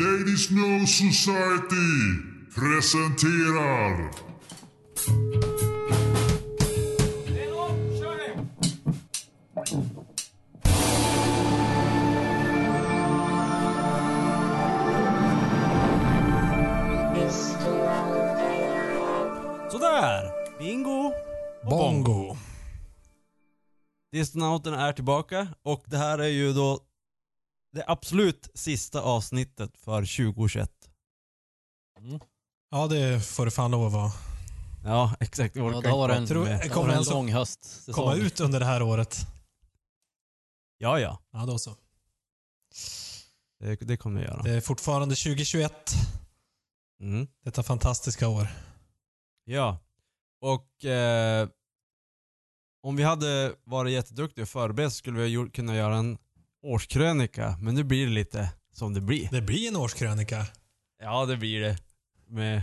Ladies No Society presenterar Sådär! Bingo! och Bongo. Disconauten är tillbaka och det här är ju då det absolut sista avsnittet för 2021. Ja, det får det fan lov att vara. Ja, exakt. Ja, det var inte en, Tror- mer. det kommer en lång höstsäsong. Komma ut under det här året. Ja, ja. Ja, då så. Det, det kommer jag göra. Det är fortfarande 2021. Mm. Detta fantastiska år. Ja. Och eh, om vi hade varit jätteduktiga och förberedda så skulle vi ha gjort, kunna göra en årskrönika. Men nu blir det lite som det blir. Det blir en årskrönika. Ja, det blir det. Med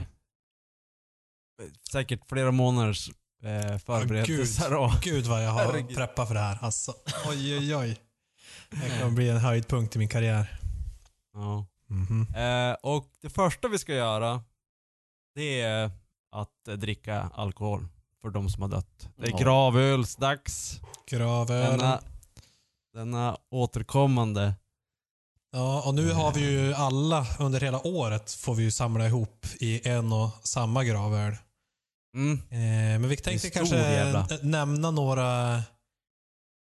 säkert flera månaders eh, förberedelser. och, Gud vad jag har Herregud. preppat för det här. Alltså, oj, oj, oj. Det kommer bli en höjdpunkt i min karriär. ja. Mhm. Eh, och det första vi ska göra, det är att eh, dricka alkohol för de som har dött. Det är gravölsdags. Gravölen. Denna, denna återkommande. Ja, och nu har vi ju alla under hela året får vi ju samla ihop i en och samma gravöl. Mm. Eh, men vi tänkte kanske jävla. nämna några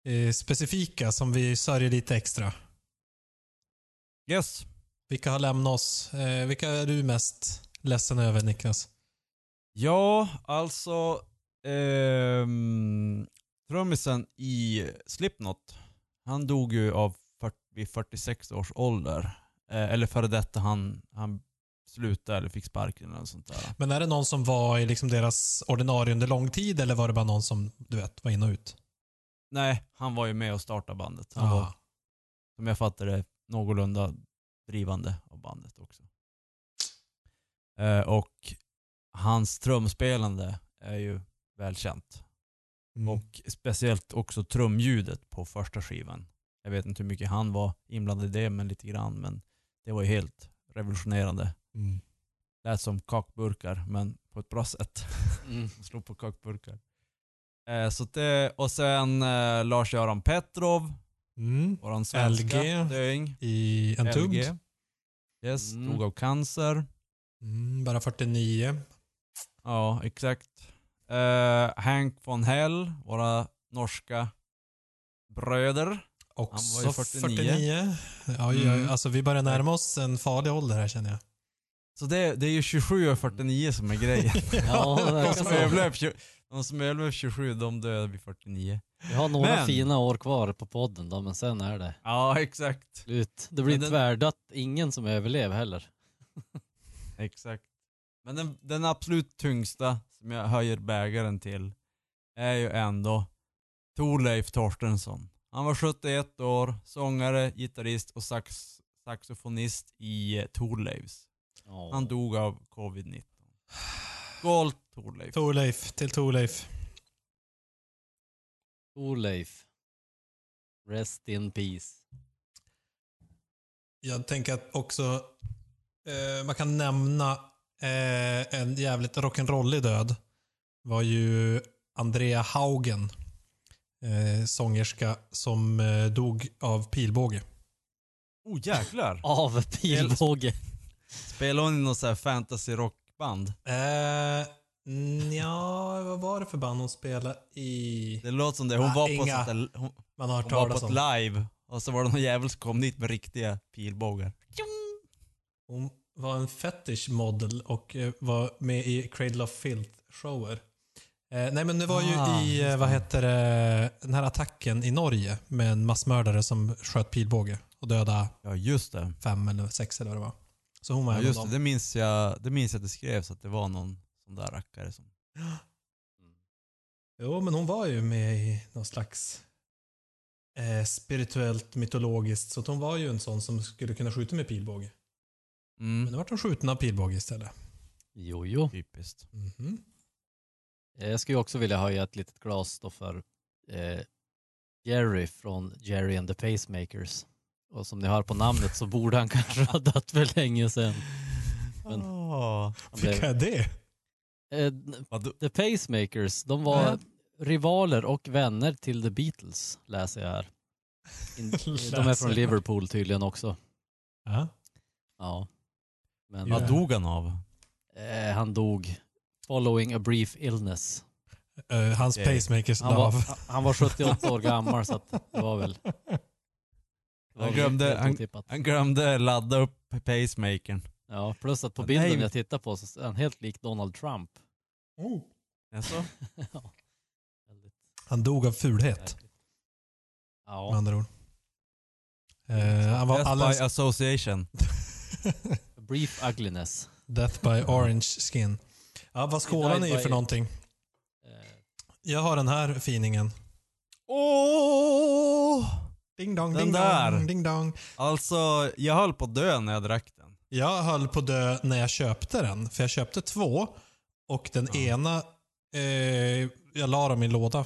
eh, specifika som vi sörjer lite extra. Yes. Vilka har lämnat oss? Eh, vilka är du mest ledsen över Niklas? Ja, alltså ehm, trummisen i Slipknot, han dog ju av 40, vid 46 års ålder. Eh, eller före detta han, han slutade eller fick sparken eller något sånt där. Men är det någon som var i liksom deras ordinarie under lång tid eller var det bara någon som du vet var in och ut? Nej, han var ju med och startade bandet. Han var, Ah. som jag fattar det, någorlunda drivande av bandet också. Eh, och hans trumspelande är ju välkänt. Mm. Och speciellt också trumljudet på första skivan. Jag vet inte hur mycket han var inblandad i det, men lite grann. Men det var ju helt revolutionerande. Mm. Lät som kakburkar, men på ett bra sätt. Mm. Slå på kakburkar. Eh, så det, och sen eh, Lars-Göran Petrov, Mm. våran svenska LG. döing. I Entombed. Yes, Mm. dog av cancer. Mm, bara 49. Ja, exakt. Eh, Hank von Hell, våra norska bröder. Också var ju 49. 49. Oj, oj, Mm. Alltså vi börjar närma oss en farlig ålder här känner jag. Så det, det är ju 27 och 49 som är grejen. Ja, de, som tju- de som överlever 27, de dör vid 49. Vi har några Men- fina år kvar på podden då, men sen är det Ja, exakt. slut. Det blir den- tvärdött, ingen som överlever heller. Exakt. Men den, den absolut tyngsta som jag höjer bägaren till är ju ändå Torleif Torstensson. Han var 71 år, sångare, gitarrist och sax, saxofonist i eh, Torleifs. Ja. Han dog av covid-19. Skål Torleif. Torleif, till Torleif. Thorleif. Rest in peace. Jag tänker att också eh, man kan nämna eh, en jävligt rock'n'rollig död. var ju Andrea Haugen. Eh, sångerska som eh, dog av pilbåge. Oh jäklar. Av pilbåge. Spelar hon i något så här fantasy rockband? Eh, ja, vad var det för band hon spelade i? Det låter som det. Hon Ah, var på, inga. sånt där, hon, Man har hon var på ett om. live och så var det någon jävel som kom dit med riktiga pilbågar. Hon var en fetish model och eh, var med i Cradle of Filth-shower. Eh, nej men det var ju Ah, i, eh, vad heter det, den här attacken i Norge med en massmördare som sköt pilbåge och dödade Ja just det. fem eller sex eller vad det var. Så hon var Ja, just det, det minns, jag, det minns jag att det skrevs att det var någon sån där rackare som... Jo, men hon var ju med i någon slags eh, spirituellt, mytologiskt. Så att hon var ju en sån som skulle kunna skjuta med pilbåge. Men Mm, nu vart hon skjuten av pilbåge istället. Jo, jo. typiskt. Mhm. Eh, Jag skulle också vilja höja ett litet glas då för eh, Jerry från Jerry and the Pacemakers. Och som ni hör på namnet så borde han kanske ha dött för länge sedan. Men- blev- Vilka är det? Eh? The Pacemakers, de var Ja. rivaler och vänner till The Beatles, läser jag här. In, de är från. Liverpool tydligen också. Ja. Ja. Men Vad Ja. dog han av? eh, han dog following a brief illness. Eh, hans Okej. pacemakers Han var, han var 78 år gammal så att det var väl... Det var Han glömde- han-. Han glömde ladda upp pacemakern. Ja, plus att på Men bilden nej. jag tittar på så är han helt lik Donald Trump. Oh. Jaså? ja. Väldigt Han dog av fulhet, märkligt. med Ja, andra ord. Eh, han var Death alldeles... by association. brief ugliness. Death by orange skin. Ja, vad skålar ni för någonting? Eh, Jag har den här finingen. Åh! Ding dong, Den ding där. dong, ding dong. Alltså, jag höll på att dö när jag drack den. Jag höll på att dö när jag köpte den. För jag köpte två. Och den Ja. ena, eh, jag la dem i låda.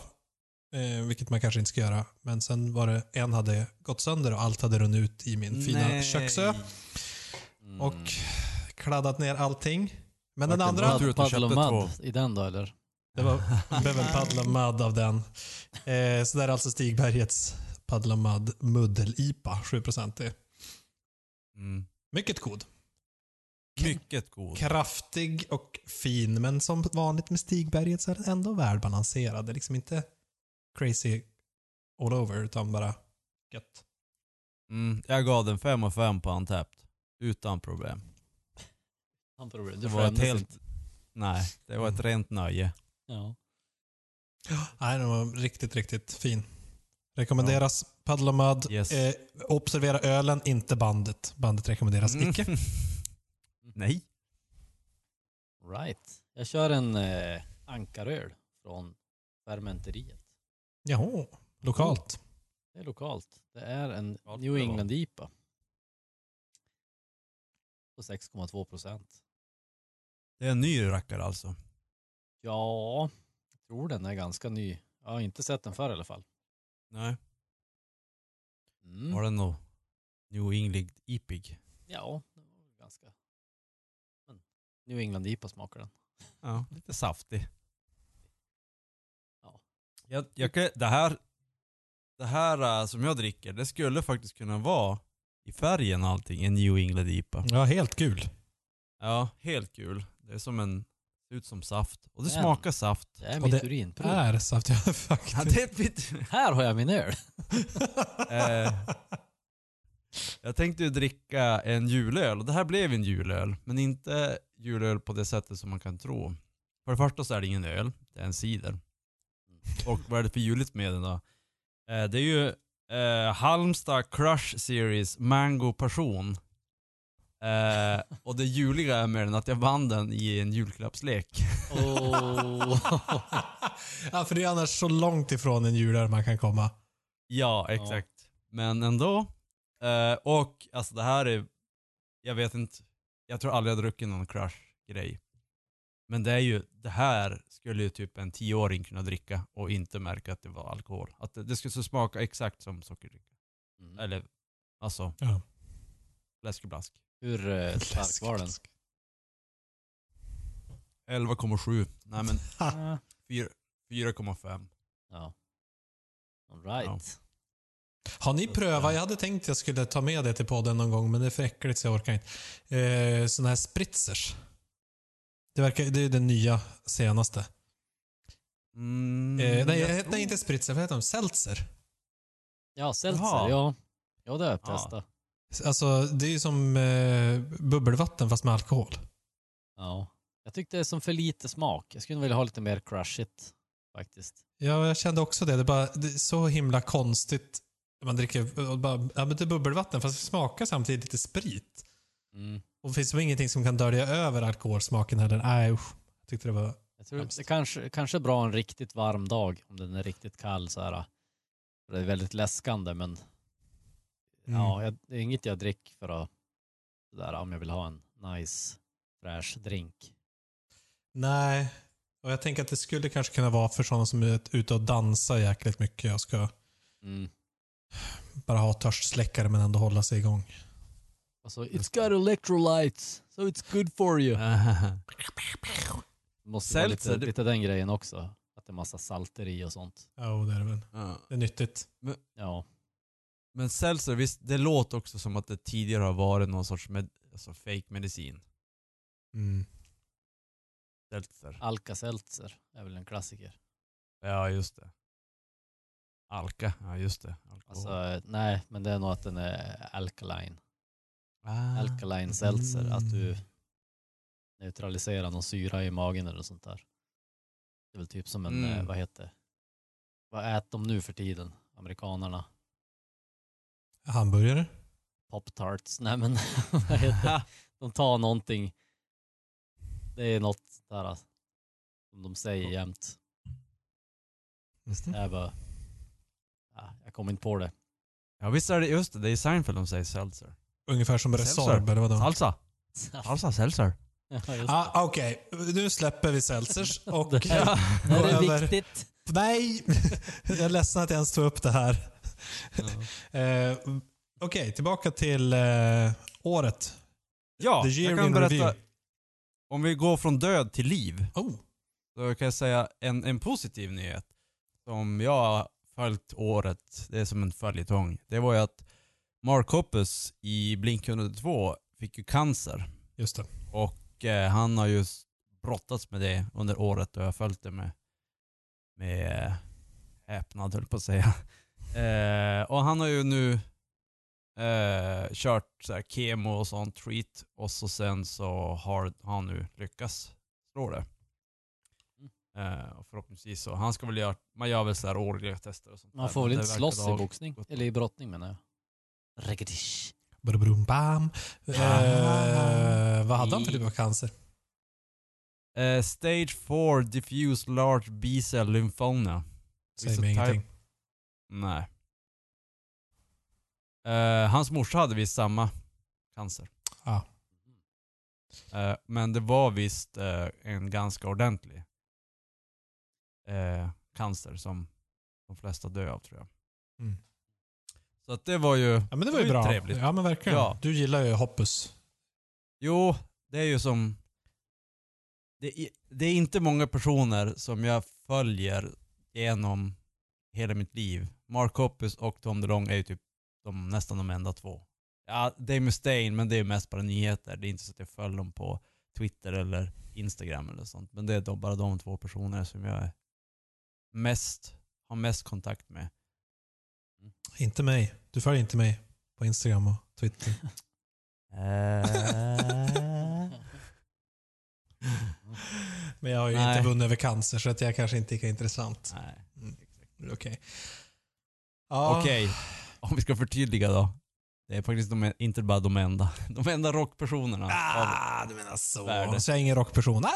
Eh, vilket man kanske inte ska göra. Men sen var det, en hade gått sönder och allt hade runnit ut i min fina Nej. köksö. Mm. Och kladdat ner allting. Men den andra, Paddle och köpte Mud i den då eller? det var, blev en paddla mud av den. Eh, så det är alltså Stigbergets paddla mud muddel-IPA, 7% Mm. Mycket god. Mycket god. Kraftig och fin, men som vanligt med Stigberget så är den ändå välbalanserad. Det är liksom inte crazy all over, utan bara gött. Mm. Jag gav den 5 och 5 på Antapt. Utan problem. Han tror det. Var ett helt... inte. Nej, det var ett rent nöje. Ja. Nej, den var riktigt, riktigt fin. Rekommenderas. Paddla mud. Yes. Eh, observera ölen, inte bandet. Bandet rekommenderas Mm. icke. Nej. Right. Jag kör en eh, ankaröl från Fermenteriet. Jaha, lokalt. Det är lokalt. Det är en Ja, New. England IPA. På 6,2 procent. Det är en ny rackare alltså. Ja, jag tror den är ganska ny. Jag har inte sett den förr i alla fall. Nej. Mm. Var den nog New England IPig? Ja, det var ganska... Men New England IPA smakar den. Ja, lite saftig. Ja. Jag, jag, det här, det här äh, som jag dricker, det skulle faktiskt kunna vara i färgen och allting, en New England IPA. Ja, helt kul. Ja, helt kul. Det är som en, ser ut som saft. Och det Men- smakar saft. Det är Och mitt det urinprov. Är saft, ja faktiskt. Ja, det är bit... Här har jag min öl. Eh, jag tänkte ju dricka en julöl och det här blev en julöl. Men inte julöl på det sättet som man kan tro. För det första så är det ingen öl, det är en cider. Och vad är det för juligt med den då? Eh, det är ju eh, Halmstad Crush Series Mango Passion. Eh, och det juliga är med den att jag vann den i en julklappslek. Oh. ja, för det är annars så långt ifrån en julöl man kan komma. Ja, exakt. Men ändå. Eh, och alltså det här är, jag vet inte, jag tror aldrig jag har druckit någon crush-grej. Men det är ju, det här skulle ju typ en tioåring kunna dricka och inte märka att det var alkohol. Att det, det skulle så smaka exakt som sockerdricka. Mm. Eller, alltså, Ja. läskeblask. Hur eh, stark var den? 11,7. Nej men Ah. 4 4,5. Ja. All right. Har ni prövat, jag hade tänkt jag skulle ta med det till podden någon gång, men det är för äckligt så jag orkar inte. Eh, såna här spritzers. Det, verkar, det är den nya senaste. Mm, Eh, nej, jag nej, inte spritzer. Vad heter de? Seltzer. Ja, seltzer. Jaha. Ja. Ja, det har jag Ja. testat. Alltså, det är ju som eh, bubbelvatten fast med alkohol. Ja. Jag tyckte det är som för lite smak. Jag skulle vilja ha lite mer crushigt faktiskt. Ja, jag kände också det. Det är, bara, det är så himla konstigt. Man dricker bara, ja, men det är bubbelvatten fast det smakar samtidigt lite sprit. Mm. Och det finns väl ingenting som kan dölja över alkoholsmaken heller. Nej, usch. Jag tyckte det var... Jag tror Hemskt. det kanske, kanske är bra en riktigt varm dag om den är riktigt kall så här. Det är väldigt läskande men Mm. ja, jag, det är inget jag dricker för att sådär, om jag vill ha en nice fräsch drink. Nej. Och jag tänker att det skulle kanske kunna vara för sådana som är ute och dansar jäkligt mycket och ska Mm. bara ha törstsläckare men ändå hålla sig igång. Alltså, it's got electrolytes, so it's good for you. Det måste vara lite, det- lite den grejen också. Att det är massa salter i och sånt. Ja, det är det väl. Ja. Det är nyttigt. Ja. Men seltzer, visst, det låter också som att det tidigare har varit någon sorts med, alltså fake medicin. Mm. Seltzer. Alka-seltzer är väl en klassiker. Ja, just det. Alka, ja just det. Alkohol. Alltså, eh, nej, men det är nog att den är alkaline. Ah. Alkaline seltzer. Att du Mm. neutraliserar någon syra i magen eller sånt där. Det är väl typ som en, Mm. eh, vad heter det? Vad äter de nu för tiden? Amerikanerna? Hamburgare? Pop-tarts? Nej men vad heter det? De tar någonting. Det är något där som de säger jämt. Mhm. Jag bara, ja, jag kommer inte på det. Ja visst är det, just det, det är Seinfeld de säger seltzer. Ungefär som. Resorb, eller vadå? Salsa! Salsa, seltzer. Ja. Ah, Okej, nu släpper vi seltzers och Det här- Det här är över... viktigt. Nej! Jag är ledsen att jag ens tog upp det här. Ja. Eh, Okej, tillbaka till eh, året. Ja, The year jag kan berätta. review. Om vi går från död till liv. Oh. Så kan jag säga en, en positiv nyhet. Som jag har följt året, det är som en följetong. Det var ju att Mark Hoppus i Blink 102 fick ju cancer. Just det. Och eh, han har ju brottats med det under året och jag har följt det med, med eh, häpnad höll på att säga. Eh, och han har ju nu eh, kört så här kemo och sånt treat och så sen så har han nu lyckats slå det. Eh, och förhoppningsvis så. Han ska väl göra, man gör väl så här årliga tester och sånt Man där, får väl inte slåss i boxning? Eller i brottning menar jag. Regadish. Badabrum, bam. Eh, vad hade han för typ av cancer? Eh, stage 4 diffuse large B-cell lymphoma. Säg Vissa mig ingenting. Nej. Eh, hans morsa hade visst samma cancer. Ah. Eh, men det var visst eh, en ganska ordentlig cancer som de flesta dör av tror jag. Mm. Så att det var ju, Ja men det var ju bra. trevligt. Ja men verkligen. Ja. Du gillar ju Hoppus. Jo, det är ju som... Det är, det är inte många personer som jag följer genom hela mitt liv. Mark Hoppus och Tom DeLong är ju typ de, nästan de enda två. Ja, Dave Mustaine, men det är mest bara nyheter. Det är inte så att jag följer dem på Twitter eller Instagram eller sånt. Men det är då bara de två personer som jag mest, har mest kontakt med. Inte mig. Du följer inte mig på Instagram och Twitter. Eh, Men jag har ju Nej. inte vunnit över cancer så att jag kanske inte är lika intressant. Nej. Okej. Ja. Okej, om vi ska förtydliga då. Det är faktiskt de, inte bara de enda. De enda rockpersonerna. Ah, du menar så. Värde. Så jag är ingen rockperson.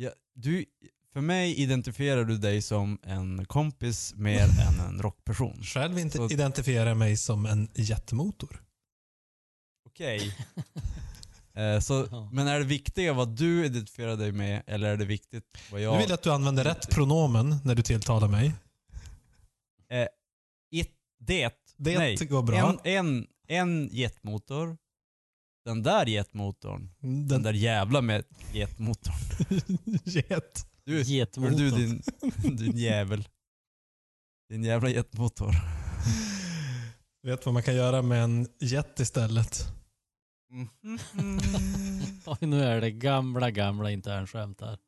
Ja, du, för mig identifierar du dig som en kompis mer än en rockperson. Själv inte Så- identifierar jag mig som en jetmotor. Okej. Eh, så, men är det viktiga vad du identifierar dig med eller är det viktigt vad jag... Nu vill jag att du använder rätt pronomen när du tilltalar mig. It, det, Det nej. går bra. En, en, en jetmotor. Den där jetmotorn. Den, Den där jävla med jetmotorn. Jet. Du, hör Getmotorn. du din, din jävel. Din jävla jetmotor. Vet vad man kan göra med en jet istället? Oj, nu är det gamla, gamla internskämt här.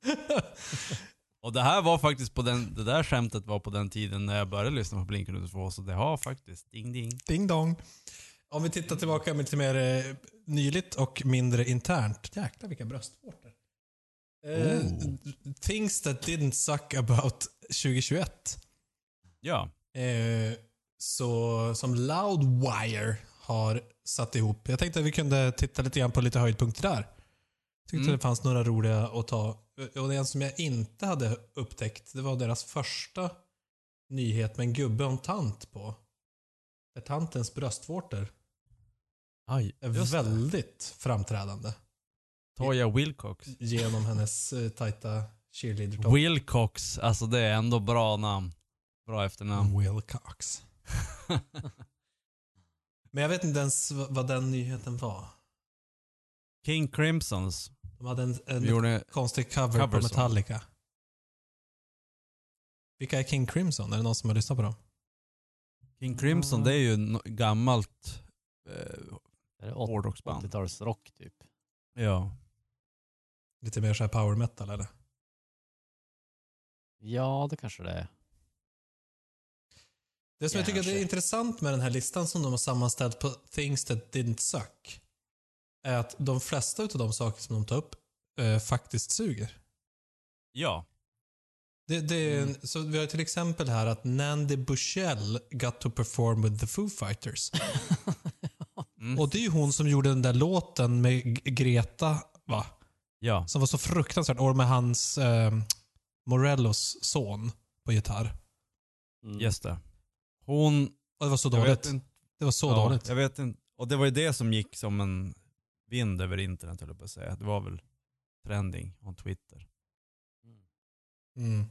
Och det här var faktiskt på den, det där skämtet var på den tiden när jag började lyssna på Blink 102 så det har faktiskt ding ding. Ding dong. Om vi tittar tillbaka med lite mer eh, nyligt och mindre internt. Jäklar vilka bröstvårtor. Oh. Things that didn't suck about 2021. Ja. Eh, så som Loudwire har satt ihop. Jag tänkte att vi kunde titta lite grann på lite höjdpunkter där. Tyckte Mm. det fanns några roliga att ta. Och det en som jag inte hade upptäckt, det var deras första nyhet med en gubbe och en tant på. Där tantens bröstvårtor Aj, är väldigt framträdande. Toya Wilcox. Genom hennes eh, tajta cheerleader-topp. Wilcox, alltså det är ändå bra namn. Bra efternamn. Wilcox. Men jag vet inte ens vad den nyheten var. King Crimsons. De hade en, en konstig cover, cover på. Metallica. Vilka är King Crimson? Är det någon som har lyssnat på dem? King Crimson, det är ju gammalt eh, hårdrocksband. 80-talsrock typ? Ja. Lite mer så här power metal eller? Ja, det kanske det är. Det som jag tycker Kanske. är intressant med den här listan som de har sammanställt på Things That Didn't Suck är att de flesta av de saker som de tar upp eh, faktiskt suger. Ja. Det, det är en, så vi har till exempel här att Nandy Bushell got to perform with the Foo Fighters. Mm. Och det är ju hon som gjorde den där låten med Greta, va? Ja. Som var så fruktansvärt. Och med hans eh, Morellos son på gitarr. Mm. Just det. Hon... Och det var så dåligt. inte- Det var så ja, dåligt. Jag vet inte. Och det var ju det som gick som en vind över internet höll jag på att säga. Det var väl trending on Twitter. Mm.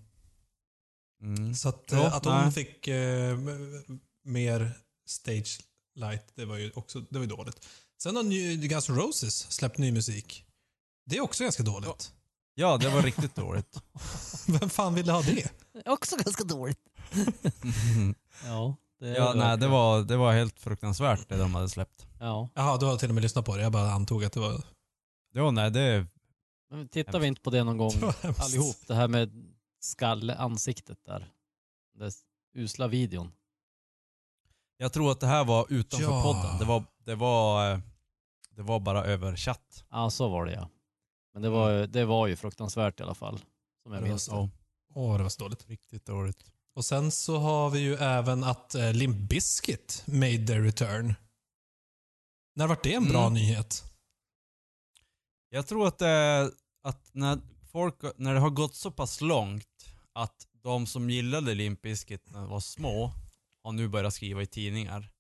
Mm. Så att, Ja, eh, att hon nej. fick eh, mer stage light, det var ju också det var ju dåligt. Sen har Guns N' Roses släppt ny musik. Det är också ganska dåligt. Ja, det var riktigt dåligt. Vem fan ville ha det? Också ganska dåligt. Ja, det ja, nej, det var, det var helt fruktansvärt det de hade släppt. Ja. Jaha, du har till och med lyssnat på det. Jag bara antog att det var... Ja, nej, det... Men tittar vi inte på det någon gång det allihop? Det här med skalleansiktet där. Den usla videon. Jag tror att det här var utanför Ja. podden. Det var, det var, eh, det var bara över chatt. Ja, så var det ja. Men det var, ju- det var ju fruktansvärt i alla fall. Som jag minns det. Ja, Åh, det var så dåligt. riktigt dåligt. Och sen så har vi ju även att eh, Limp Bizkit made their return. När vart det en bra Mm. nyhet? Jag tror att, det, att när, folk, när det har gått så pass långt att de som gillade Limp Bizkit när de var små har nu börjat skriva i tidningar.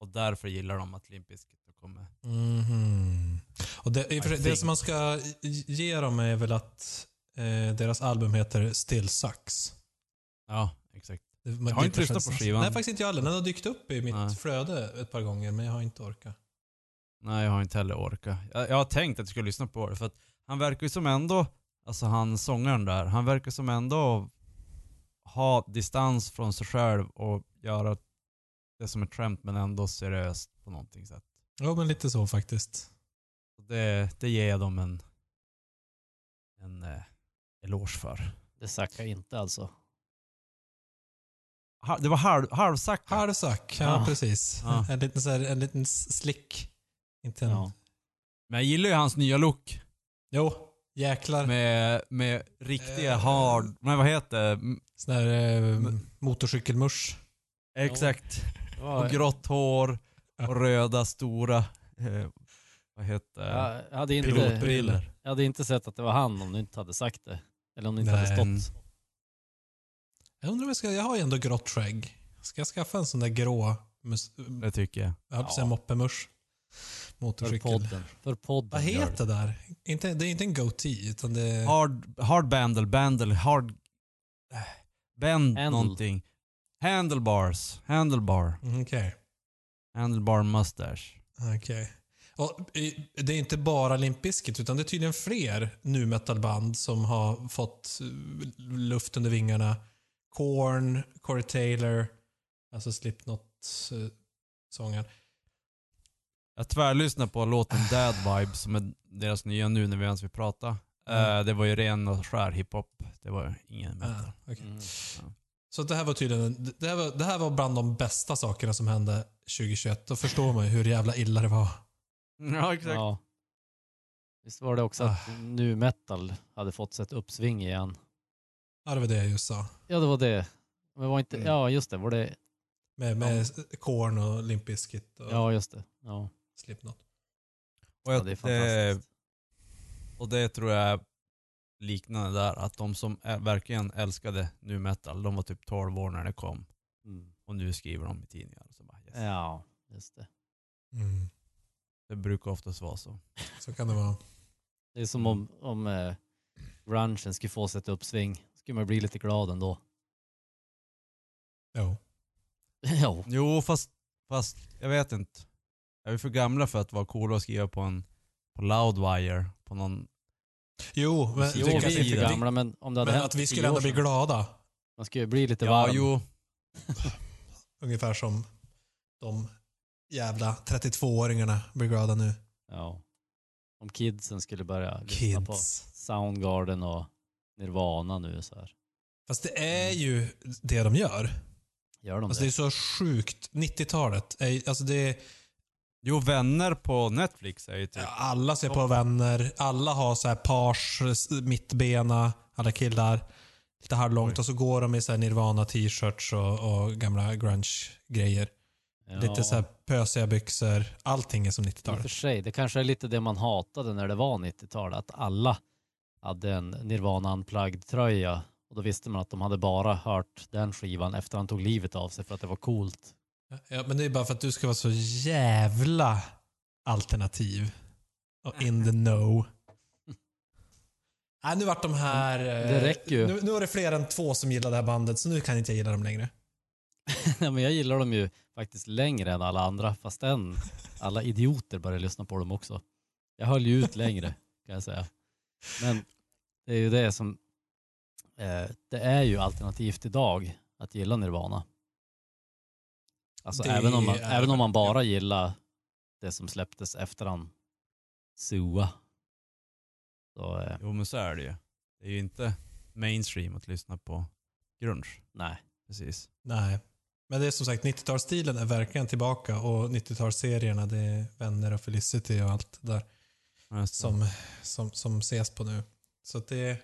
Och därför gillar de att Limp Bizkit har kommit. Mhm. Och det, i det som man ska ge dem är väl att eh, deras album heter Still Sucks. Ja, exakt. Det, Jag har inte lyssnat på skivan. Nej, faktiskt inte jag heller. Den har dykt upp i mitt Nej. flöde ett par gånger, men jag har inte orkat. Nej, jag har inte heller orkat. Jag, jag har tänkt att jag skulle lyssna på det för att han verkar ju som ändå, alltså han sångaren där, han verkar som ändå ha distans från sig själv och göra det som är skämt men ändå seriöst på någonting sätt. Ja, men lite så faktiskt. Det, det ger jag dem en, en eh, eloge för. Det sackar inte alltså. Ha- Det var halv, halvsacka. Halvsack, ja, Ja. precis. Ja. En, liten, så här, en liten slick. Inte en... Ja. Men jag gillar ju hans nya look. Jo, jäklar. Med, med riktiga Eh. hard, men vad heter det? Sån här eh, motorcykelmusch. Exakt. Och grått hår. Och röda stora, eh, vad heter det? jag, jag, hade inte, Pilotbriller. jag hade inte sett att det var han om du inte hade sagt det. Eller om det inte Nej. hade stått. Jag undrar om jag ska... Jag har ju ändå grått skägg. Ska jag skaffa en sån där grå... Mus, Det tycker jag. jag höll på att säga Ja. moppemusch. För Motorcykel. podden. För podden. Vad gör heter det där? Inte, det är inte en goatee, utan det är... Hard, hard bandle, bandle, hard... eh, Bend Handle. någonting. Handlebars. Handlebar. Mm, Okej. Handlebar mustache. Okej. Och, i- Det är inte bara Limp Bizkit, utan det är tydligen fler nu metalband som har fått eh, luft under vingarna. Korn, Corey Taylor, alltså Slipknot-sången. Jag tvärlyssnar på låten Dad Vibe som är deras nya nu när vi ens vill prata. Mm. Eh, det var ju ren och skär hiphop. Det var ingen metal. Ah, okej. Mm. Så det här var tydligen det här var, det här var bland de bästa sakerna som hände 2021. Då förstår man ju hur jävla illa det var. Ja, exakt. Ja. Visst var det också att nu metal hade fått sig ett uppsving igen. Ja, det var det jag just sa. Ja, det var det. Men var inte, Mm. ja, just det. Var det, Med, med Korn och Limp Bizkit och ja, just det. Ja, Slipknot. Och, ja det är det, fantastiskt. och det tror jag liknande där. Att de som är, verkligen älskade nu metal, de var typ 12 år när det kom. Mm. Och nu skriver de i tidningar. Så bara, yes. Ja, just det. Mm. Det brukar oftast vara så. Så kan det vara. Det är som om, om eh, grungen skulle få sig ett uppsving. skulle man bli lite glad ändå. Jo. jo. Jo, fast, fast jag vet inte. Jag är för gamla för att vara coola och skriva på en på Loudwire, på någon... Jo, men, Jo, vi är inte- gamla men om det hade men hänt att vi skulle ändå bli glada. Man skulle bli lite Ja, varm. jo. Ungefär som de jävla 32-åringarna blir glada nu. Ja. Om kidsen skulle börja lyssna på Kids. Soundgarden och Nirvana nu så här. Fast det är ju det de gör. Gör de Alltså det är det? så sjukt. 90-talet. är- Alltså det är, Jo, Vänner på Netflix är ju typ... alla ser på vänner. Alla har så här pars, mittbena, alla killar. Lite halvlångt. Och så går de i så här Nirvana t-shirts och, och gamla grunge-grejer. Ja. Lite så här pösiga byxor. Allting är som I och för 90-talet. sig, det kanske är lite det man hatade när det var 90-tal, att alla hade en Nirvana Unplugged-tröja och då visste man att de hade bara hört den skivan efter han tog livet av sig för att det var coolt. Ja, men det är bara för att du ska vara så jävla alternativ. Och in the know. Nej, nu vart de här... eh, Det räcker ju. Nu, nu var det fler än två som gillade det här bandet, så nu kan inte jag gilla dem längre. Nej, men jag gillar dem ju faktiskt längre än alla andra, fast än alla idioter började lyssna på dem också. Jag höll ju ut längre, kan jag säga. Men det är ju det som... Eh, det är ju alternativt idag att gilla Nirvana. Alltså Det även om, man, är- även om man bara gillar det som släpptes efter han Sua. Så eh, Jo, men så är det ju. Det är ju inte mainstream att lyssna på grunge. nej. Precis. Nej. Men det är som sagt, 90-talsstilen är verkligen tillbaka och 90-talsserierna, det är Vänner och Felicity och allt det där som, som, som ses på nu. Så att det,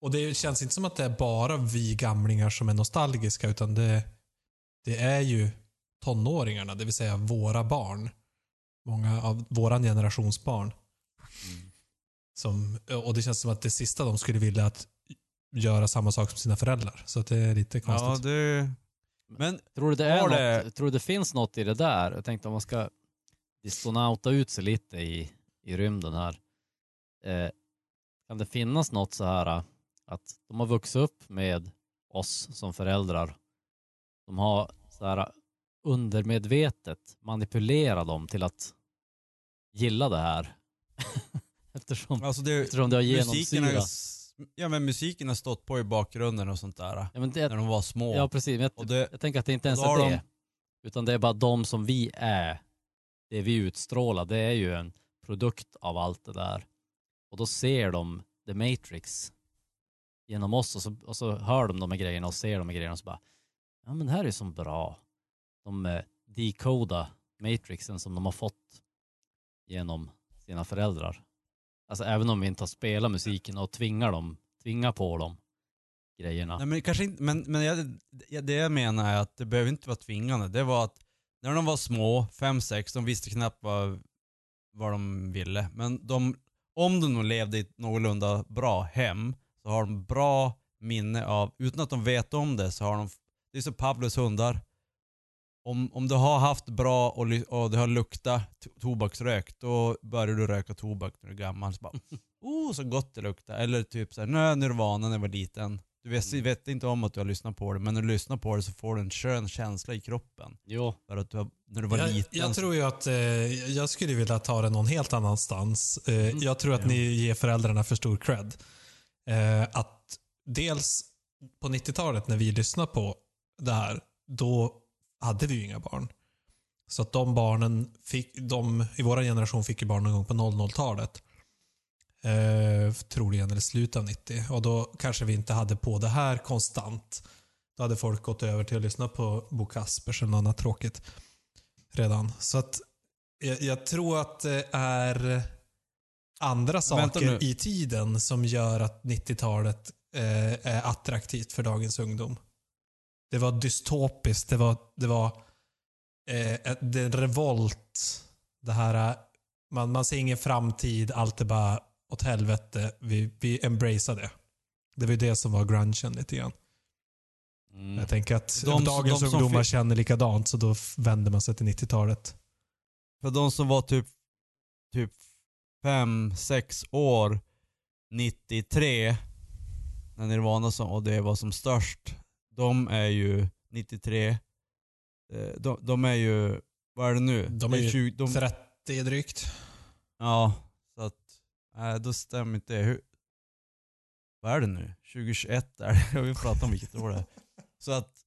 och det känns inte som att det är bara vi gamlingar som är nostalgiska, utan det, det är ju tonåringarna, det vill säga våra barn. Många av våran generations barn. Mm. Som, och det känns som att det sista de skulle vilja att göra samma sak som sina föräldrar. Så att det är lite konstigt. Ja, det... Men Tror du det, är Har något, det- tror du det finns något i det där? Jag tänkte om man ska distonauta ut sig lite i, i rymden här. Eh, kan det finnas något så här att de har vuxit upp med oss som föräldrar. De har så här undermedvetet manipulerat dem till att gilla det här. eftersom, alltså det, eftersom det har genomsyrat. ja, men musiken har stått på i bakgrunden och sånt där. Ja, det, När de var små. Ja precis, men jag, det- jag tänker att det inte ens är de- det. Utan det är bara de som vi är. Det vi utstrålar, det är ju en produkt av allt det där. Och då ser de The Matrix genom oss och så, och så hör de de här grejerna och ser de här grejerna och så bara Ja men det här är ju så bra. De eh, decoda Matrixen som de har fått genom sina föräldrar. Alltså även om vi inte har spelat musiken och tvingar dem, tvingar på dem grejerna. Nej, men kanske inte, men, men jag, det- det jag menar är att det behöver inte vara tvingande. Det var att när de var små, fem sex, de visste knappt vad, vad de ville. Men de, om de nog levde i ett någorlunda bra hem så har de bra minne av, utan att de vet om det så har de, det är så Pavlos hundar. Om, om du har haft bra och, och det har luktat to- tobaksrök, då börjar du röka tobak när du är gammal. Så bara, oh så gott det luktar. Eller typ såhär, nu Nirvana när jag var liten. Du vet, Mm. vet inte om att du har lyssnat på det, men när du lyssnar på det så får du en skön känsla i kroppen. Jo, För att du har, när du var Jag, liten. jag tror ju att eh, jag skulle vilja ta det någon helt annanstans. Eh, Mm. Jag tror att Ja. ni ger föräldrarna för stor cred. Eh, att dels på 90-talet när vi lyssnade på det här, då hade vi ju inga barn. Så att de barnen, fick, de i vår generation fick ju barn någon gång på 00-talet. Eh, troligen, eller slutet av 90. Och då kanske vi inte hade på det här konstant. Då hade folk gått över till att lyssna på Bo Kaspers eller något annat tråkigt redan. Så att jag, jag tror att det är andra saker i tiden som gör att 90-talet eh, är attraktivt för dagens ungdom. Det var dystopiskt, det var, det var eh, det är en revolt. Det här, eh, man, man ser ingen framtid, allt är bara åt helvete. Vi, vi embracear det. Det var ju det som var grungen lite grann. mm. Jag tänker att De- dagens de som ungdomar fi- känner likadant, så då vänder man sig till 90-talet. För de som var typ, typ fem, sex år 93, när Nirvana som, och det var som störst, de är ju 93. Eh, de, de är ju, vad är det nu? De är ju 20, de, 30 drygt. Ja, så att, nej då stämmer inte det. Hur, vad är det nu? 2021 är det. Jag vill prata om vilket år det är. Så att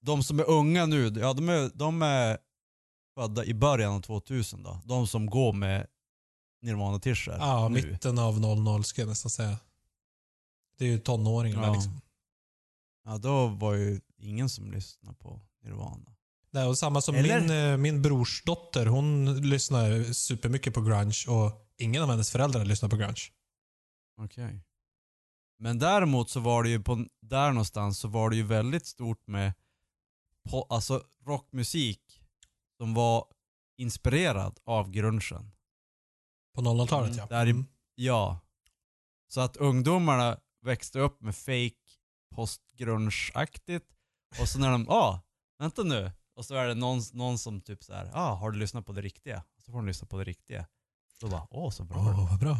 de som är unga nu, ja de är, de är födda i början av 2000 då. De som går med Nirvana-t-shirts Ja, nu. mitten av 00 ska jag nästan säga. Det är ju tonåringarna Ja. liksom. Ja, då var ju ingen som lyssnade på Nirvana. Det är och samma som Eller? min, eh, min brors dotter. Hon lyssnar supermycket på grunge och ingen av hennes föräldrar lyssnar på grunge. Okej. Men däremot så var det ju på, där någonstans så var det ju väldigt stort med po, alltså rockmusik som var inspirerad av grungen. På 00-talet Mm, ja. där Mm. Ja. Så att ungdomarna växte upp med fake postgrunge-aktigt och så när de, ah, vänta nu. Och så är det någon, någon som typ så här, ah, har du lyssnat på det riktiga? Så får de lyssna på det riktiga. Då bara, åh så bra. Åh, vad bra.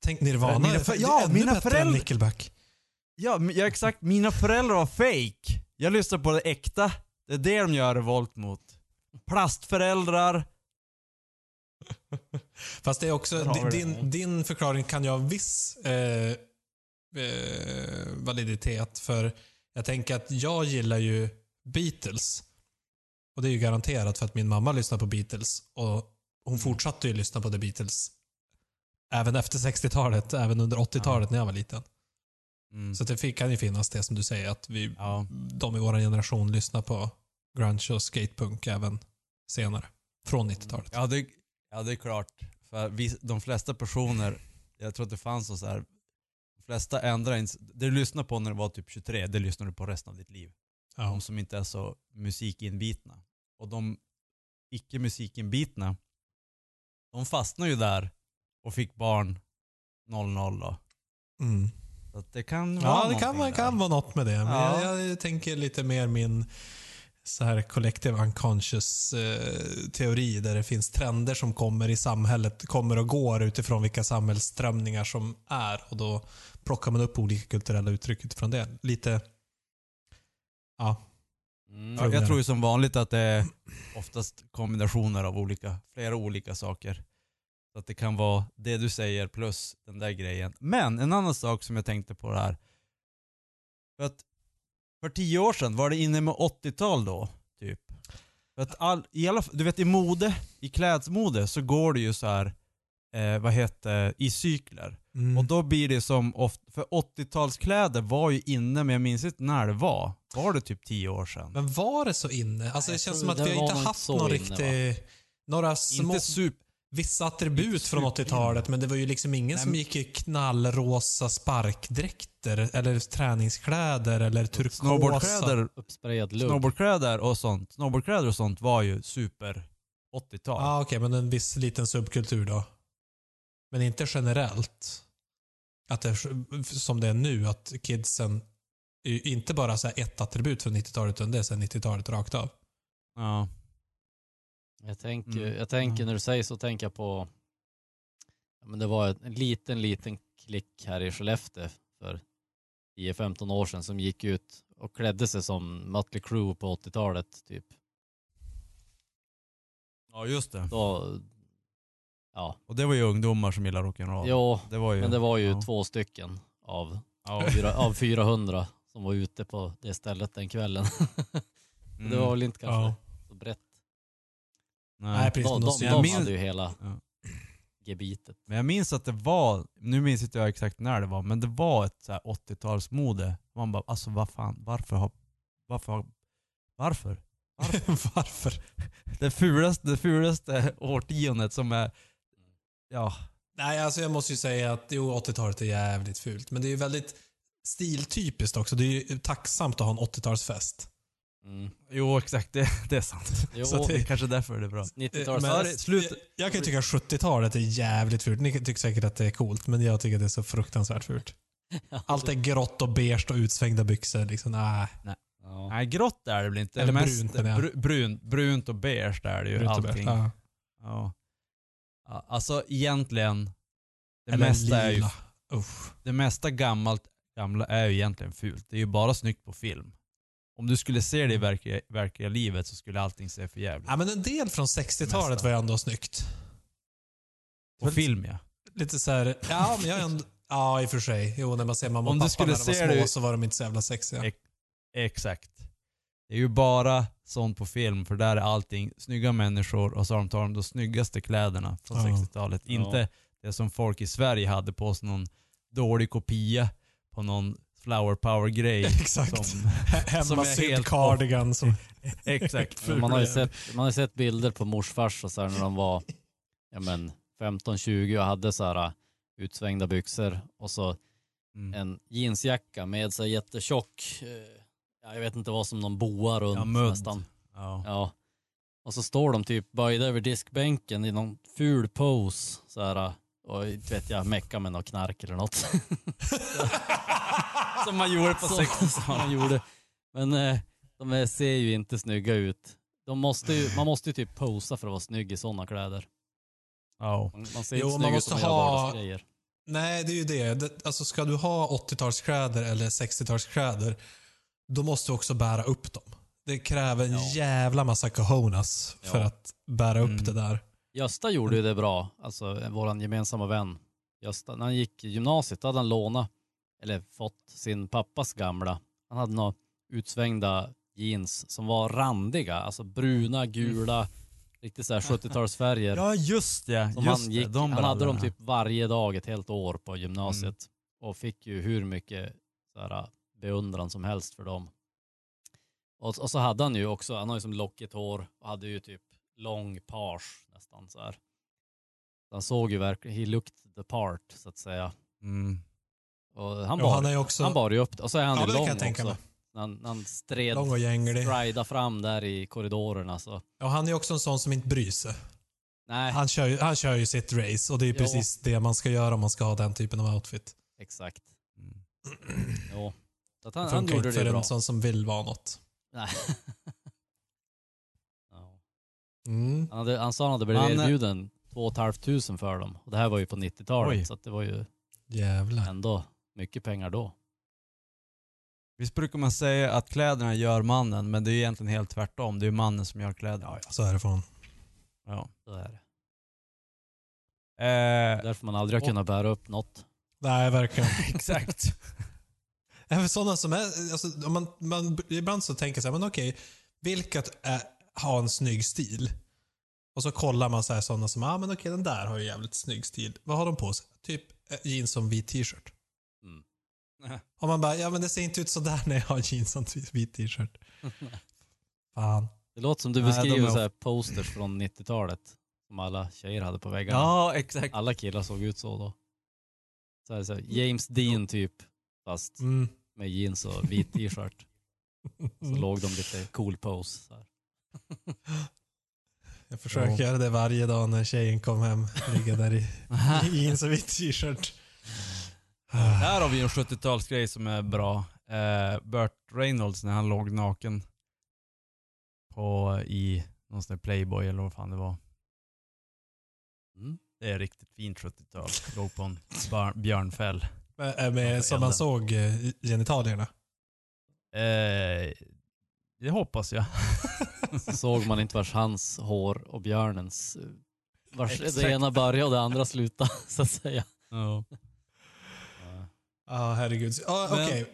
Tänk Nirvana. Mina för- ja, ännu mina bättre än föräldrar- Nickelback. Ja, ja exakt. Mina föräldrar var fake. Jag lyssnar på det äkta. Det är det de gör revolt mot. Plastföräldrar. Fast det är också, din, din, förklaring kan ha viss eh, eh, validitet. För jag tänker att jag gillar ju Beatles. Och det är ju garanterat för att min mamma lyssnar på Beatles. Och hon fortsatte ju lyssna på The Beatles. Även efter 60-talet, även under 80-talet när jag var liten. Mm. Så det fick- kan ju finnas det som du säger, att vi, Ja. de i vår generation lyssnar på grunge och skatepunk även senare. Från 90-talet. Ja det, ja, det är klart. För vi, de flesta personer, jag tror att det fanns så här. Flesta ändrar inte, det du lyssnade på när du var typ 23, det lyssnar du på resten av ditt liv. Ja. De som inte är så musikinbitna. Och de icke musikinbitna, de fastnar ju där och fick barn 00 då. Mm. Så det kan vara Ja, det kan, kan vara något med det. Men Ja. jag, jag tänker lite mer min så här collective unconscious eh, teori där det finns trender som kommer i samhället, kommer och går utifrån vilka samhällsströmningar som är och då plockar man upp olika kulturella uttryck utifrån det. Lite, ja, Mm. Ja, jag tror ju som vanligt att det är oftast kombinationer av olika, flera olika saker. Så att det kan vara det du säger plus den där grejen. Men en annan sak som jag tänkte på det här. För att för tio år sedan, var det inne med 80-tal då? Typ. För att all, i alla, du vet i mode, i klädmode så går det ju så här, eh, vad heter i cykler. mm. Och då blir det som, ofta, för 80-talskläder var ju inne men jag minns inte när det var. Var det typ tio år sedan? Men var det så inne? Alltså Nej, det känns som att vi har inte haft någon inne, riktig... Några små... Inte super... Vissa attribut från super 80-talet, men det var ju liksom ingen Nej, som gick i knallrosa sparkdräkter eller träningskläder eller turkosa. Snowboardkläder, Uppsprayad lugg. snowboardkläder och sånt. Snowboardkläder och sånt var ju super 80-tal. Ja, okej, men en viss liten subkultur då. Men inte generellt. Att det är som det är nu, att kidsen är ju inte bara så här ett attribut från 90-talet, utan det är sen 90-talet rakt av. Ja. Jag tänker, Mm. jag tänker Ja. när du säger så tänker jag på, ja, men det var en liten, liten klick här i Skellefteå för 10-15 år sedan som gick ut och klädde sig som Mötley Crüe på 80-talet typ. ja, just det. Då, ja, Och det var ju ungdomar som gillar rock'n'roll. jo, det var ju, men det var ju ja. två stycken av, Ja. fyra, av 400 som var ute på det stället den kvällen. Mm. Det var väl inte kanske Ja. Nej. Nej, precis. De, men de, de- minns- hade ju hela Ja. gebitet. Men jag minns att det var, nu minns inte jag exakt när det var, men det var ett så här 80-talsmode. Man bara, alltså vad fan, varför har, varför har, varför? Varför? Det fulaste, det fulaste årtiondet som är, ja, Nej, alltså jag måste ju säga att jo, 80-talet är jävligt fult. Men det är ju väldigt stiltypiskt också. Det är ju tacksamt att ha en 80-talsfest. Mm. jo exakt, det, det är sant. Jo, Så Det är kanske därför det är bra. 90-tals... Men- slut- Jag, jag kan ju tycka att 70-talet är jävligt fult. Ni tycker säkert att det är coolt, men jag tycker att det är så fruktansvärt fult. Allt är grått och beige och utsvängda byxor. Liksom, nej. Ja. Nej, grått är det väl inte. Eller Mest brunt, bru, brunt, brunt och beige där är det ju Brunt och allting. beige. Ja. Ja. Alltså egentligen, det Eller mesta, är ju, lila. Uff. det mesta gammalt, gamla är ju egentligen fult. Det är ju bara snyggt på film. Om du skulle se det i verkliga, verkliga livet så skulle allting se för jävligt Ja, men en del från 60-talet Mesta. var ju ändå snyggt. På film ja. Lite så här, ja, men jag är ändå, ja i och för sig. Jo, när man ser mamma och Om du pappa skulle när de var se små det- så var de inte så jävla sexiga. Ex- Exakt. Det är ju bara sånt på film för där är allting snygga människor och så har de tagit de snyggaste kläderna från Ja. 60-talet. Ja. Inte det som folk i Sverige hade på sig någon dålig kopia på någon flower power-grej. Exakt. Som, Hemma som är sydd helt cardigan som... exakt. Man har ju sett, man har ju sett bilder på morsfars och så här när de var ja, men 15-20 och hade så här uh, utsvängda byxor och så Mm. en jeansjacka med så här jättetjock, eh, ja, jag vet inte vad som någon boa runt Ja, mudd. nästan. Ja. Ja. Och så står de typ böjda över diskbänken i någon ful pose så här uh, och vet jag, mecka med något knark eller något. Som man gjorde på Så- 60-talet. som man gjorde. Men eh, de ser ju inte snygga ut. De måste ju, man måste ju typ posa för att vara snygg i sådana kläder. Ja. Man, man ser Jo, inte snygg ut måste om man gör ha- vardagsgrejer. Nej, det är ju det. det alltså, ska du ha 80-talskläder eller 60-talskläder, då måste du också bära upp dem. Det kräver en Ja. jävla massa cojones för Ja. att bära upp Mm. det där. Gösta gjorde ju det bra, alltså vår gemensamma vän. Gösta, när han gick i gymnasiet då hade han lånat, eller fått sin pappas gamla. Han hade några utsvängda jeans som var randiga, alltså bruna, gula, riktigt såhär 70-talsfärger. ja, just det. Som Just han, det, gick, de han hade dem typ varje dag ett helt år på gymnasiet. Och fick ju hur mycket så här, beundran som helst för dem. Och, och så hade han ju också, han har ju som lockigt hår och hade ju typ lång page nästan så här. Han såg ju verkligen, he looked the part så att säga. Mm. Och han Ja, bar, han är ju också han bar ju upp. Och så är han Ja, kan lång jag tänka också. När han, han stred, lång och gänglig. strida fram där i korridorerna så. Ja, han är också en sån som inte bryr sig. Nej, Han kör, ju, han kör ju sitt race och det är Jo. precis det man ska göra om man ska ha den typen av outfit. exakt. Mm. Jo. Så att Det han, han gjorde det för bra. en sån som vill vara något. Nej. ja. Mm. han, hade, han sa han hade blivit Han- erbjuden 2 500 för dem. Och det här var ju på Oj. 90-talet så att det var ju Jävlar. ändå mycket pengar då. Visst brukar man säga att kläderna gör mannen, men det är egentligen helt tvärtom. Det är mannen som gör kläder. Ja, ja, så är det fan. Ja. Så är det. Eh, Därför man aldrig har Och- kunnat bära upp något. Nej, verkligen. exakt. Även sådana som är, alltså, man, man, ibland så tänker jag så här, men okej, vilka är, har en snygg stil? Och så kollar man så här sådana som, ja ah, men okej den där har ju jävligt snygg stil. Vad har de på sig? Typ eh, jeans och vit t-shirt. Och man bara, ja men det ser inte ut så där när jag har jeans och vit t-shirt. Fan. Det låter som du beskriver så här posters från 90-talet. Som alla tjejer hade på väggarna. Ja, exakt. Alla killar såg ut så då. Så här, så här, James Dean typ. Fast Mm. med jeans och vit t-shirt. Så låg de lite cool pose. Så här. Jag försöker göra det varje dag när tjejen kom hem. Ligga där i i jeans och vit t-shirt. Här har vi en 70-talsgrej som är bra. Eh, Burt Reynolds när han låg naken på, i någon sån där Playboy eller vad fan det var. Mm. Det är riktigt fint 70-tal. Låg på en björnfäll. Med, eh, med, som man såg eh, genitalierna. Eh, det hoppas jag. Så såg man inte vars hans hår och björnens, eh, vars Exakt. det ena började och det andra slutade så att säga. Ja. Ja. Ja, herregud. Men- Okej,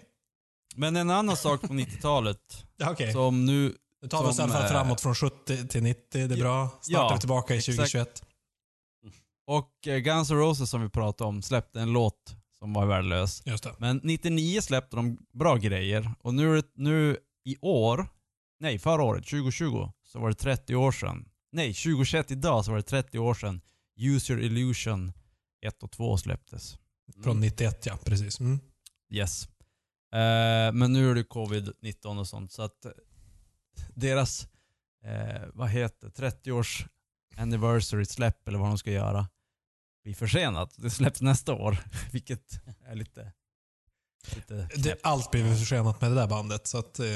Men en annan sak på 90-talet ja, okej. som nu Nu tar vi oss i alla som, fall eh, framåt från 70 till 90. Det är bra. Snart Ja, är vi tillbaka i exakt. 2021. Och eh, Guns N' Roses som vi pratade om släppte en låt som var värdelös. Men 99 släppte de bra grejer och nu, nu i år, nej förra året, 2020, så var det 30 år sedan. Nej, 2021 idag så var det 30 år sedan Use Your Illusion 1 och 2 släpptes. Från 91 ja, precis. Mm. Yes. Eh, men nu är det covid-19 och sånt så att eh, deras, eh, vad heter 30-års anniversary släpp eller vad de ska göra blir försenat. Det släpps nästa år, vilket är lite... lite Det, allt blev försenat med det där bandet. Så att, eh,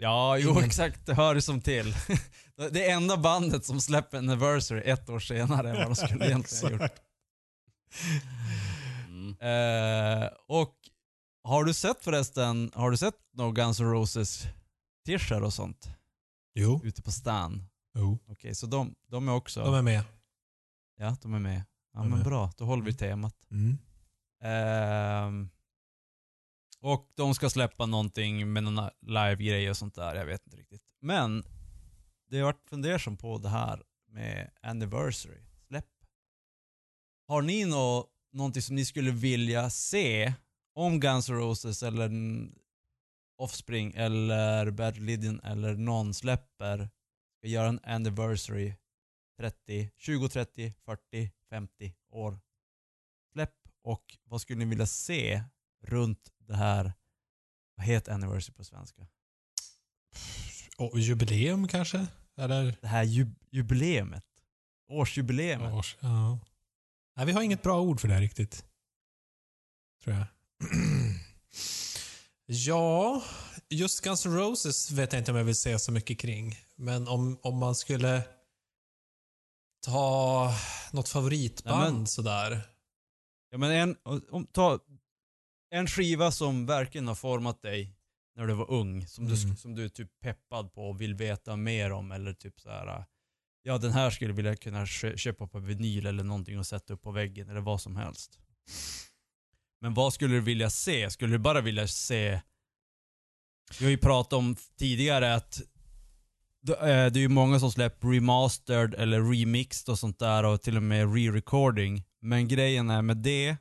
Ja, jo Ingen- exakt. Det hör som till. Det enda bandet som släpper anniversary ett år senare än vad de skulle egentligen ha gjort. Mm. Eh, och har du sett förresten, har du sett några Guns N' Roses t-shirts och sånt Jo. ute på stan. jo. Okej, så de, de är också... De är med. Ja, de är med. Ja De men bra, då håller vi temat. Mm. Ehm, och de ska släppa någonting med någon live-grej och sånt där, jag vet inte riktigt. Men det har varit fundersam på det här med anniversary, släpp. Har ni nå, någonting som ni skulle vilja se om Guns N' Roses eller Offspring eller Bad Religion eller någon släpper, ska göra en anniversary 30, 20, 30, 40, 50 år släpp och vad skulle ni vilja se runt det här, vad heter anniversary på svenska? Och jubileum kanske? Eller? Det här ju, jubileumet. Årsjubileumet. Års, ja. Nej, vi har inget bra ord för det här riktigt. Tror jag. ja, just Guns N' Roses vet jag inte om jag vill säga så mycket kring. Men om, om man skulle ta något favoritband Ja, men- sådär. Ja men en, om, ta en skiva som verkligen har format dig när du var ung, som, du, Mm. sk- som du är typ peppad på och vill veta mer om eller typ så här. Ja den här skulle jag vilja kunna köpa på vinyl eller någonting och sätta upp på väggen eller vad som helst. Men vad skulle du vilja se? Skulle du bara vilja se... Vi har ju pratat om tidigare att det eh, det är ju många som släpper remastered eller remixed och sånt där och till och med re-recording. Men grejen är med det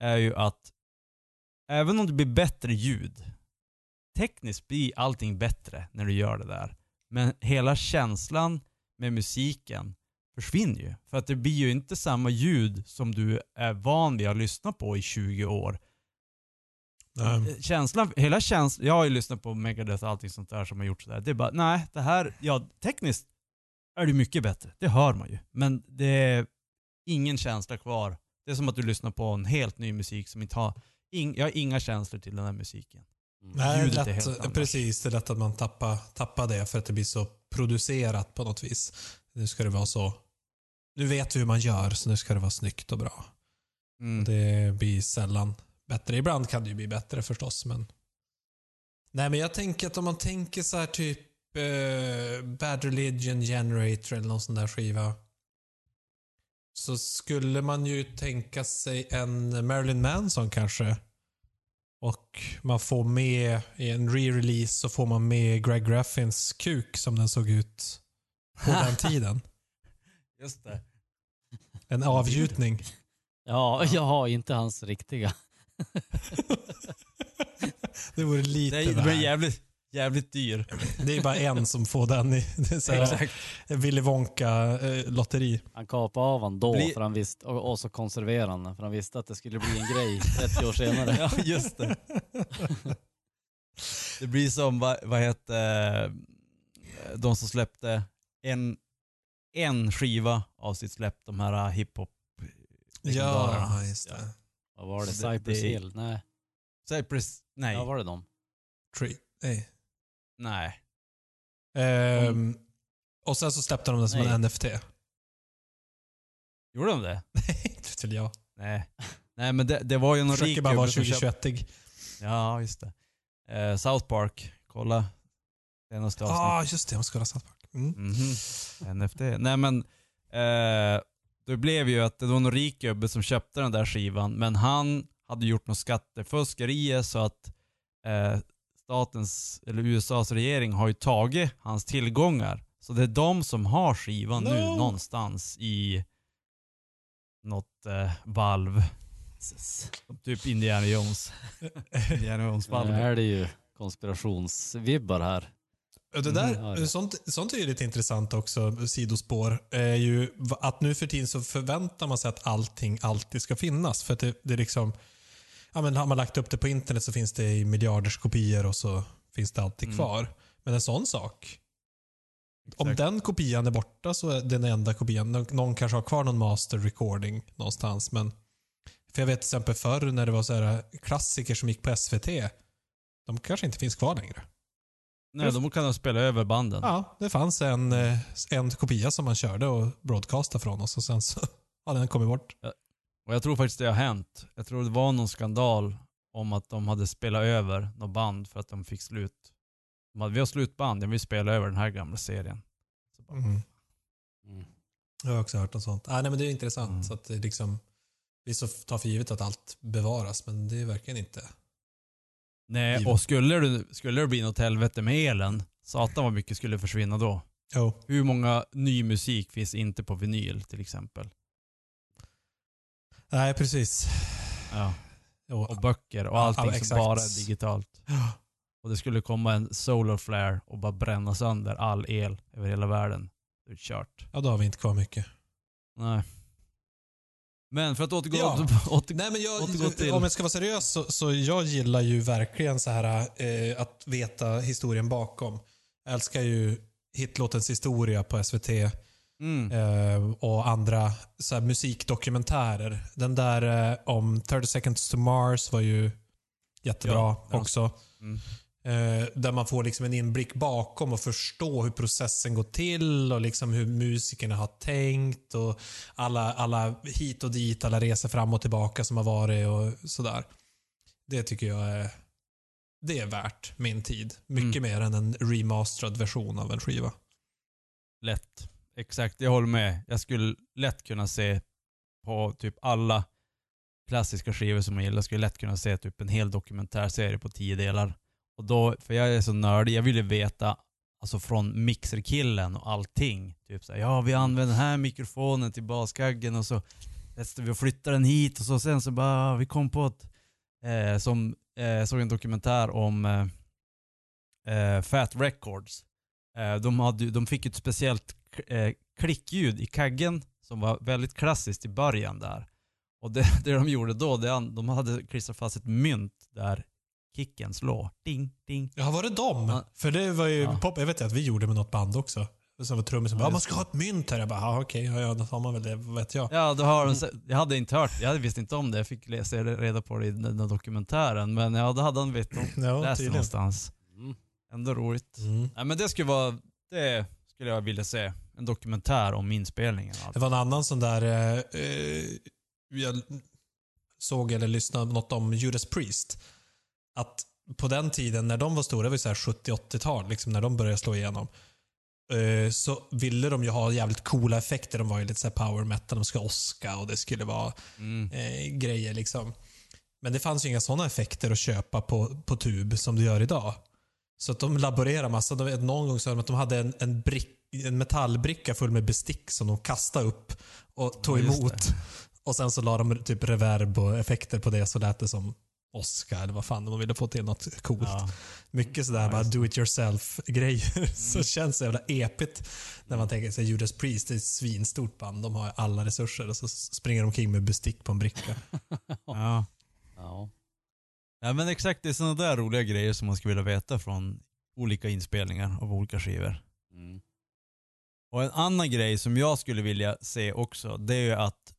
är ju att även om det blir bättre ljud, tekniskt blir allting bättre när du gör det där. Men hela känslan med musiken försvinner ju. För att det blir ju inte samma ljud som du är van vid att lyssna på i 20 år. Nej. Känslan, hela känslan, jag har ju lyssnat på Megadeth och allting sånt där som har gjort sådär. Det är bara, nej, det här, ja tekniskt är det mycket bättre. Det hör man ju. Men det är ingen känsla kvar. Det är som att du lyssnar på en helt ny musik som inte har, ing, jag har inga känslor till den här musiken. Mm. Nej, ljudet är lätt, helt annat. precis. Det är lätt att man tappar, tappar det för att det blir så producerat på något vis. Nu ska det vara så... Nu vet vi hur man gör, så nu ska det vara snyggt och bra. Mm. Det blir sällan bättre. Ibland kan det ju bli bättre förstås, men... Nej, men jag tänker att om man tänker så här typ eh, Bad Religion Generator eller någon sån där skiva. Så skulle man ju tänka sig en Marilyn Manson kanske. Och man får med, i en re-release så får man med Greg Graffins kuk som den såg ut på den tiden. Just det. En avgjutning. Ja, jag har inte hans riktiga. Det vore lite Det är, det jävligt, jävligt dyr. Det är bara en som får den i det är så här, Exakt. Willy Wonka-lotteri. Han kapade av han då Bli- för han visste, och, och så konserverade han den, för han visste att det skulle bli en grej 30 år senare. Ja, just det. Det blir som, vad, vad heter de som släppte en, en skiva av sitt släpp, de här hiphop ja, just det. Vad var det? Det- Cypress det- Hill? Nej. Cypress, nej, Ja, var det dem? Tree. Nej. Nej. Ehm, och sen så släppte de den som Nej. en NFT. Gjorde de det? Nej, inte väl jag. Nej. Nej men det, det var ju någon rik Försöker bara vara gubbe som köpte- 2021 Ja, just det. Eh, South Park, kolla. Senaste avsnittet. Ja, ah, just det. Man ska ha South Park. Mm. Mhm. NFT. Nej men, eh, det blev ju att det var någon rik gubbe som köpte den där skivan, men han hade gjort något skattefuskerier så att eh, statens, eller USAs regering har ju tagit hans tillgångar. Så det är de som har skivan nu No. någonstans i något eh, valv. Typ Indiana Jones. Indiana Jones Nu är det ju konspirationsvibbar här. Och Det där, Mm, sånt, sånt är ju lite intressant också, sidospår. Är ju att nu för tiden så förväntar man sig att allting alltid ska finnas. För att det, det är liksom, ja men har man lagt upp det på internet så finns det i miljarders kopior och så finns det alltid Mm. kvar. Men en sån sak, om Exakt. den kopian är borta så är den enda kopian, någon- kanske har kvar någon master recording någonstans. Men, för jag vet till exempel förr när det var så här klassiker som gick på SVT, de kanske inte finns kvar längre. Nej, de kan nog spela över banden. Ja, det fanns en, eh, en kopia som man körde och broadcastade från oss och sen så hade den kommit bort. Och jag tror faktiskt det har hänt. Jag tror det var någon skandal om att de hade spelat över något band för att de fick slut De hade, vi har slutband, jag vill spela över den här gamla serien. Så bara, Mm. Mm. Jag har också hört något sånt. Ah, nej, men det är intressant. Mm. Så att det liksom, vi så tar för givet att allt bevaras, men det är verkligen inte. Nej, Givet. och skulle det, skulle det bli något helvete med elen, satan vad mycket skulle försvinna då. Jo. Hur många ny musik finns inte på vinyl till exempel? Nej, precis. Ja. Och böcker och allting ja, som bara är digitalt. Och det skulle komma en solar flare och bara bränna sönder all el över hela världen. Det är kört. Ja, då har vi inte kvar mycket. Nej. Men för att återgå, Ja. åter, Nej, men jag, Återgå till- Om jag ska vara seriös så, så jag gillar ju verkligen så här eh, att veta historien bakom. Jag älskar ju hitlåtens historia på SVT mm, eh, och andra så här, musikdokumentärer. Den där eh, om 30 seconds to Mars var ju jättebra Ja, ja. också. Mm. Eh, där man får liksom en inblick bakom och förstå hur processen går till och liksom hur musikerna har tänkt och alla, alla hit och dit, alla resor fram och tillbaka som har varit och sådär. Det tycker jag är, det är värt min tid. Mycket mer än en remasterad version av en skiva. lätt. Exakt, jag håller med. Jag skulle lätt kunna se på typ alla klassiska skivor som jag gillar, skulle lätt kunna se typ en hel dokumentärserie på tio delar. Och då, för jag är så nördig, jag ville veta alltså från mixerkillen och allting. Typ såhär, ja vi använder den här mikrofonen till baskaggen och så testar vi och flyttar den hit och så sen så bara, ah, vi kom på att, eh, som, eh, såg en dokumentär om eh, eh, Fat Records. Eh, de, hade, de fick ett speciellt eh, klickljud i kaggen som var väldigt klassiskt i början där. Och det, det de gjorde då, det, de hade klistrat fast ett mynt där kicken slår. Ding, ding. Ja, var det dem? Ja. För det var ju Ja. pop, jag vet att vi gjorde med något band också. Som var trummisen Ja, bara, ja, man ska ha ett mynt här. Jag bara, ja okej, ja, ja, då har man väl det, vet jag. Ja, då har de, jag hade inte hört, jag visste inte om det. Jag fick läsa reda på det i den där dokumentären. Men ja, då hade han vet, Ja, läst det någonstans. Mm. Ändå roligt. Mm. Nej men det skulle vara, det skulle jag vilja se. En dokumentär om inspelningen. Det var en annan sån där, eh, eh, jag såg eller lyssnade något om Judas Priest. Att på den tiden när de var stora, det var så här 70-80-tal, liksom, när de började slå igenom. eh, Så ville de ju ha jävligt coola effekter. De var ju lite så power metal, de skulle åska och det skulle vara Mm. eh, grejer liksom. Men det fanns ju inga sådana effekter att köpa på, på tub som det gör idag. Så att de laborerar massa. De, någon gång sa de att de hade en, en, brick, en metallbricka full med bestick som de kastade upp och tog Ja, emot. Och sen så la de typ reverb och effekter på det så lät det som Oscar eller vad fan de ville få till något coolt. Ja. Mycket sådär Ja, bara do it yourself grejer. Så Mm. känns det jävla epigt när man tänker sig Judas Priest, det är ett svinstort band. De har alla resurser och så springer de omkring med bestick på en bricka. Ja. Ja. Ja men exakt, det är sådana där roliga grejer som man skulle vilja veta från olika inspelningar av olika skivor. Mm. Och en annan grej som jag skulle vilja se också, det är ju att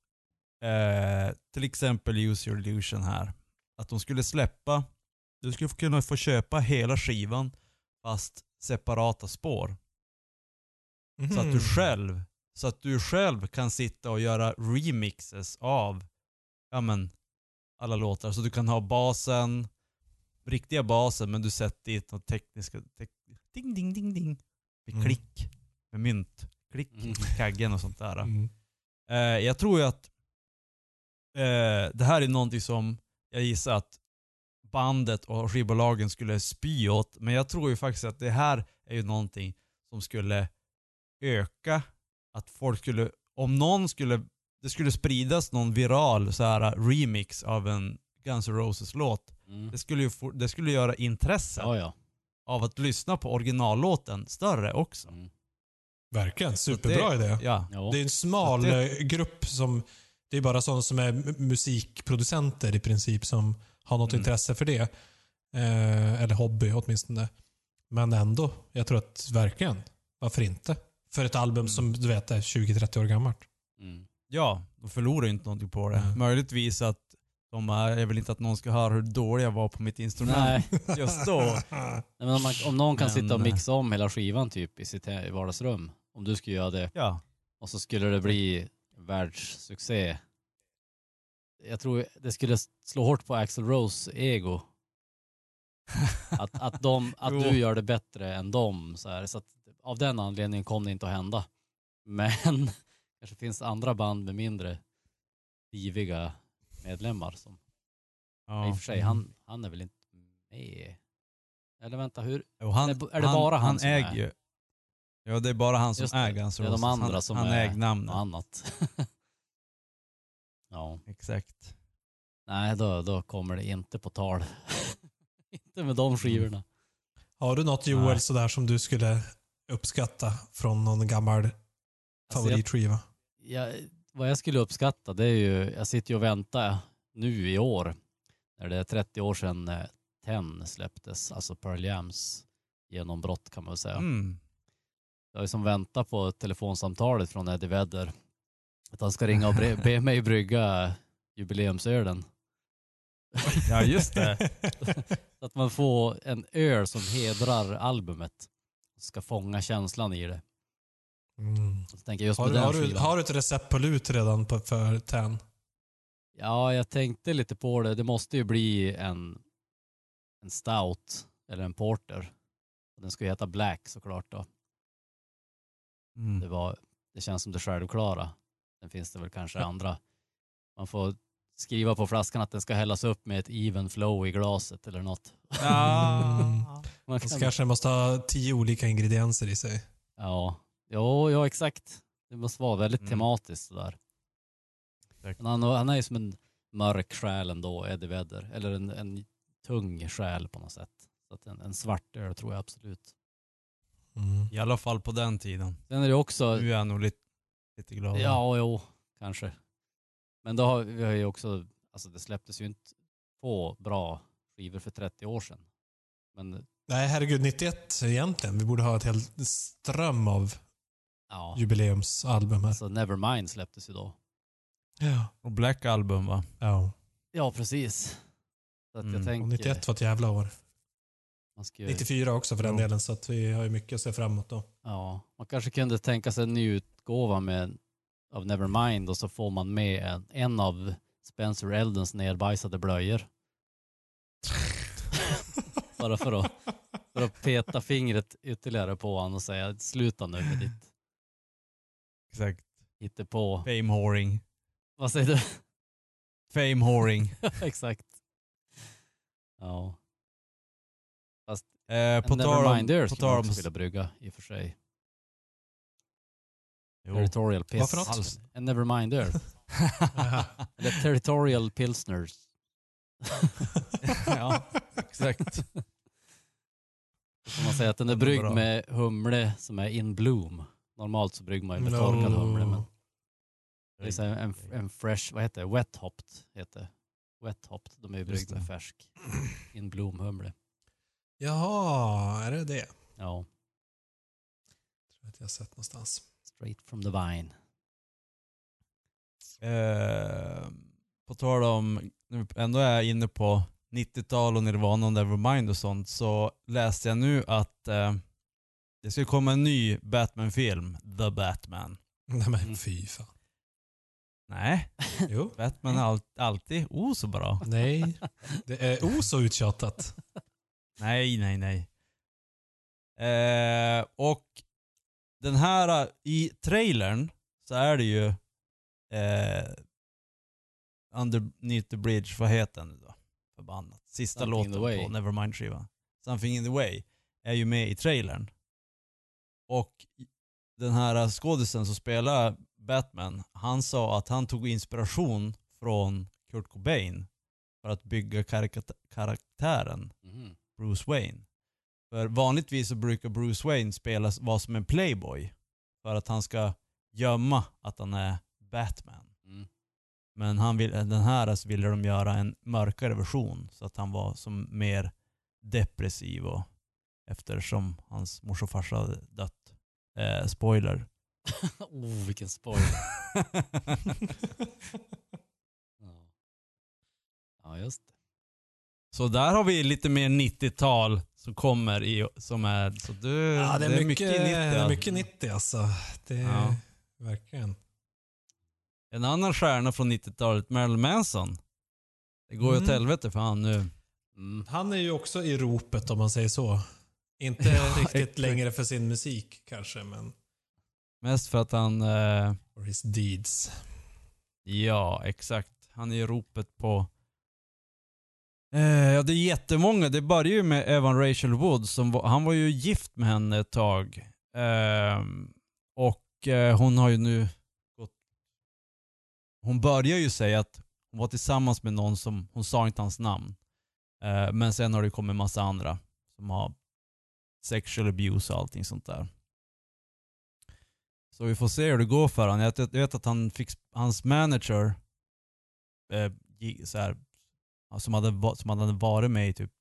eh, till exempel Use Your Illusion här, att de skulle släppa, du skulle kunna få köpa hela skivan fast separata spår. Så att du Mhm. själv, så att du själv kan sitta och göra remixes av, ja men, alla låtar. Så du kan ha basen, riktiga basen, men du sätter dit något tekniska, tek, ding ding ding ding, med Mm. klick, med mynt, klick Mm. kaggen och sånt där. Mm. Eh, jag tror ju att eh, det här är någonting som jag gissar att bandet och skivbolagen skulle spy åt. Men jag tror ju faktiskt att det här är ju någonting som skulle öka. Att folk skulle, om någon skulle, det skulle spridas någon viral så här remix av en Guns N' Roses-låt. Mm. Det skulle ju for, det skulle göra intresset Ja, ja. av att lyssna på originallåten större också. Mm. Verkligen, superbra det, idé. Ja. Det är en smal det- eh, grupp som, det är bara sådana som är mu- musikproducenter i princip som har något Mm. intresse för det. Eh, eller hobby åtminstone. Men ändå, jag tror att verkligen, varför inte? För ett album Mm. som du vet är 20-30 år gammalt. Mm. Ja, de förlorar ju inte någonting på det. Nej. Möjligtvis att de är, jag vill inte att någon ska höra hur dålig jag var på mitt instrument Nej. just då. Nej, men om, man, om någon kan Men, sitta och eh, mixa om hela skivan typ i sitt he- vardagsrum. Om du skulle göra det Ja. och så skulle det bli världssuccé. Jag tror det skulle slå hårt på Axl Rose ego. Att, att, de, att du gör det bättre än dem. Så, här. så att av den anledningen kom det inte att hända. Men kanske finns andra band med mindre diviga medlemmar. Som, Ja. I och för sig, han, han är väl inte med? Eller vänta, hur? Jo, han, Är det- är det bara han han som äger är? ju. Ja, det är bara han som Just äger N' är de Roses. andra han, som han är äger namnet. Något annat. ja, Exakt. nej då, då kommer det inte på tal. inte med de skivorna. Har du något Joel Nej. sådär som du skulle uppskatta från någon gammal Alltså, jag, favoritskiva? Jag, vad jag skulle uppskatta det är ju, jag sitter ju och väntar nu i år när det är 30 år sedan eh, Ten släpptes, alltså Pearl Jams genombrott kan man väl säga. Mm. Jag har ju som väntat på telefonsamtalet från Eddie Vedder. Att han ska ringa och be mig brygga jubileumsölen. Ja, just det. Så att man får en öl som hedrar albumet. Ska fånga känslan i det. Mm. Så tänker jag just Har, på du, den har, du, har du ett recept på lut redan på, för Ten? Ja, jag tänkte lite på det. Det måste ju bli en, en stout eller en porter. Den ska ju heta Black såklart då. Det, Mm. var, det känns som det självklara. Sen finns det väl kanske andra. Man får skriva på flaskan att den ska hällas upp med ett even flow i glaset eller något. Ja. Man kan, kanske måste ha tio olika ingredienser i sig. ja. Jo, ja, exakt. Det måste vara väldigt Mm. tematiskt sådär. Men han, han är ju som en mörk själ ändå, Eddie Vedder. Eller en, en tung själ på något sätt. Så att en, en svart öl tror jag absolut. Mm. I alla fall på den tiden. Sen är det också, Nu är jag nog lite, lite glad. ja, jo, kanske. Men då har vi har ju också, alltså det släpptes ju inte få bra skivor för 30 år sedan. Men Nej, herregud, 91 egentligen. Vi borde ha ett helt ström av ja, jubileumsalbum här. alltså Nevermind släpptes ju då. Ja. Och Black Album va? ja. Ja, precis. Så att Mm. jag Och tänker... 91 var ett jävla år. Man, ska ju, 94 också för den Jo. delen, så att vi har ju mycket att se framåt då. ja, man kanske kunde tänka sig en ny utgåva med, av Nevermind och så får man med en, en av Spencer Eldons nerbajsade blöjor. Bara för att, för att peta fingret ytterligare på honom och säga sluta nu med ditt Exakt. hittepå. Fame whoring. Vad säger du? Fame whoring. Exakt. Ja. Eh, på. Neverminder skulle man också vilja brygga i och för sig. Jo. Territorial Piss. En Neverminder. Eller Territorial Pilsners. ja, exakt. Så kan man säga att den är bryggd med humle som är in bloom. Normalt så brygger man ju med No. torkad humle men det är så en, en fresh, vad heter det? Wet hopped heter det. Wet hopped, de är ju bryggda med färsk in bloom humle. Jaha, är det det? Ja, tror att jag har sett någonstans. straight from the vine. Eh, på tal om, nu ändå är jag inne på 90-tal och Nirvana och Nevermind och sånt, så läste jag nu att eh, det ska komma en ny Batman-film, The Batman. Nej men Mm. fy fan. Nej, Jo. Batman är all, alltid oh så bra. Nej. Det är oh så uttjatat. Nej, nej, nej. Eh, och den här, i trailern så är det ju eh, Underneath the Bridge, vad heter den nu då? Förbannat. Sista Something in låten på Nevermind-skivan. Something in the way är ju med i trailern. Och den här skådisen som spelar Batman, han sa att han tog inspiration från Kurt Cobain för att bygga karaktären Mhm. Bruce Wayne. För vanligtvis så brukar Bruce Wayne spelas vara som en playboy. För att han ska gömma att han är Batman. Mm. Men han vill, den här så ville de göra en mörkare version. Så att han var som mer depressiv och eftersom hans mors och farsa hade dött. Eh, spoiler. oh, vilken spoiler. ja. ja, just det. så där har vi lite mer 90-tal som kommer i, som är, så du, Ja, det är, mycket, i 90. det är alltså. mycket 90 alltså. Det är Ja. verkligen. En annan stjärna från 90-talet, Marilyn Manson. Det går ju åt Mm. helvete för han nu. Mm. Han är ju också i ropet om man säger så. Inte Ja, riktigt exakt. längre för sin musik kanske, men Mest för att han, eh, for his deeds. ja exakt. Han är i ropet på... Eh, ja det är jättemånga. Det börjar ju med Evan Rachel Wood. Som var, han var ju gift med henne ett tag. Ehm, och eh, hon har ju nu gått... Hon börjar ju säga att hon var tillsammans med någon som, hon sa inte hans namn. Eh, men sen har det kommit massa andra som har sexual abuse och allting sånt där. Så vi får se hur det går för honom. Jag vet, att han fick, hans manager, eh, så här, som, hade, som hade varit med i typ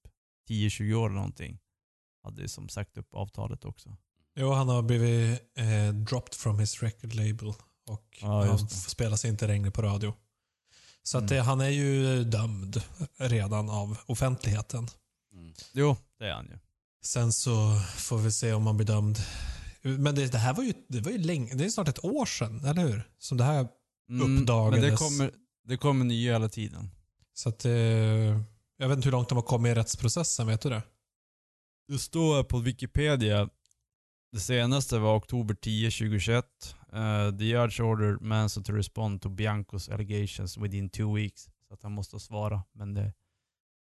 10-20 år eller någonting, hade som sagt upp avtalet också. Jo, han har blivit eh, dropped from his record label och Ja, han spelas inte längre på radio. Så att Mm. det, han är ju dömd redan av offentligheten. Mm. Jo, det är han ju. Sen så får vi se om han blir dömd. Men det, det här var ju, det var ju länge, det är snart ett år sedan, eller hur? Som det här, Mm, Men det Uppdagades. kommer, det kommer nya hela tiden. så att eh, jag vet inte hur långt de har kommit i rättsprocessen, vet du det? Det står på Wikipedia, det senaste var oktober 10, 2021. Uh, the judge ordered Manson to respond to Biancos allegations within two weeks. Så att han måste svara, men det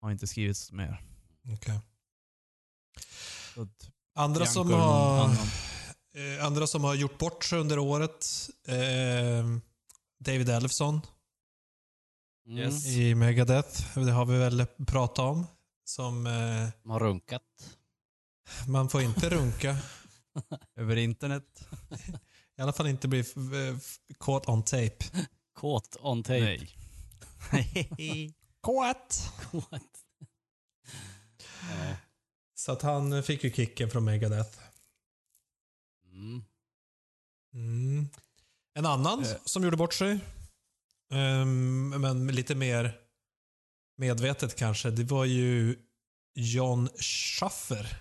har inte skrivits mer. Okej. Att Andra som har... Eh, andra som har gjort bort sig under året. Eh, David Elfson. Yes. i Megadeth. Det har vi väl pratat om. Som eh, har runkat. man får inte runka. Över internet? I alla fall inte bli f- caught on tape. Kåt on tape. Nej. Caught! Ja. Så att han fick ju kicken från Megadeth. Mm. Mm. En annan Eh. som gjorde bort sig, ehm, men lite mer medvetet kanske, det var ju John Schaffer.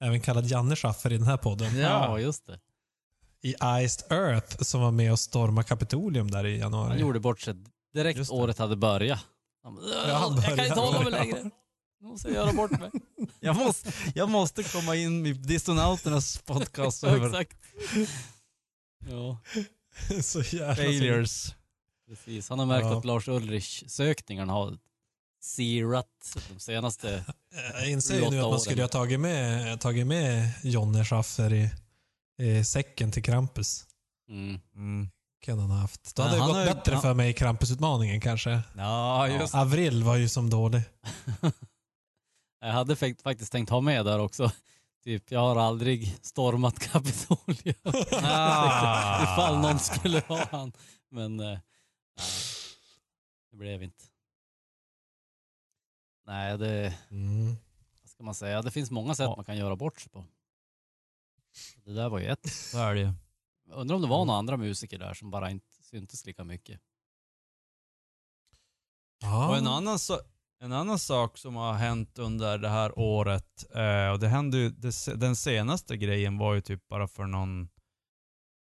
Även kallad Janne Schaffer i den här podden. ja, just det. I Iced Earth som var med och stormade Kapitolium där i januari. Han gjorde bort sig direkt året hade börjat. Ja, han jag kan inte hålla mig längre. Nu måste jag göra bort mig. Jag måste, jag måste komma in i Dissonauternas podcast Ja, över exakt. Ja, Så jävla failures. precis. Han har märkt Ja. att Lars Ulrich-sökningarna har zerat de senaste... Jag inser ju nu att man skulle ha tagit med, tagit med Jonne Schaffer i, i säcken till Krampus. Mm. Mm. Kan han ha haft. Då Men hade det han gått har bättre han- för mig i Krampusutmaningen kanske. Ja, just Avril var ju som dålig. Jag hade fakt- faktiskt tänkt ha med där också. Typ, jag har aldrig stormat Kapitolium. Ah. Ifall någon skulle ha han. Men eh, nej, det blev inte. Nej, det... Mm. Vad ska man säga? Det finns många sätt Ja. man kan göra bort sig på. Det där var ju ett. Så är det ju. Undrar om det var några andra musiker där som bara inte syntes lika mycket. Ja. Och en annan, en annan sak som har hänt under det här året, eh, och det hände ju, det, den senaste grejen var ju typ bara för någon,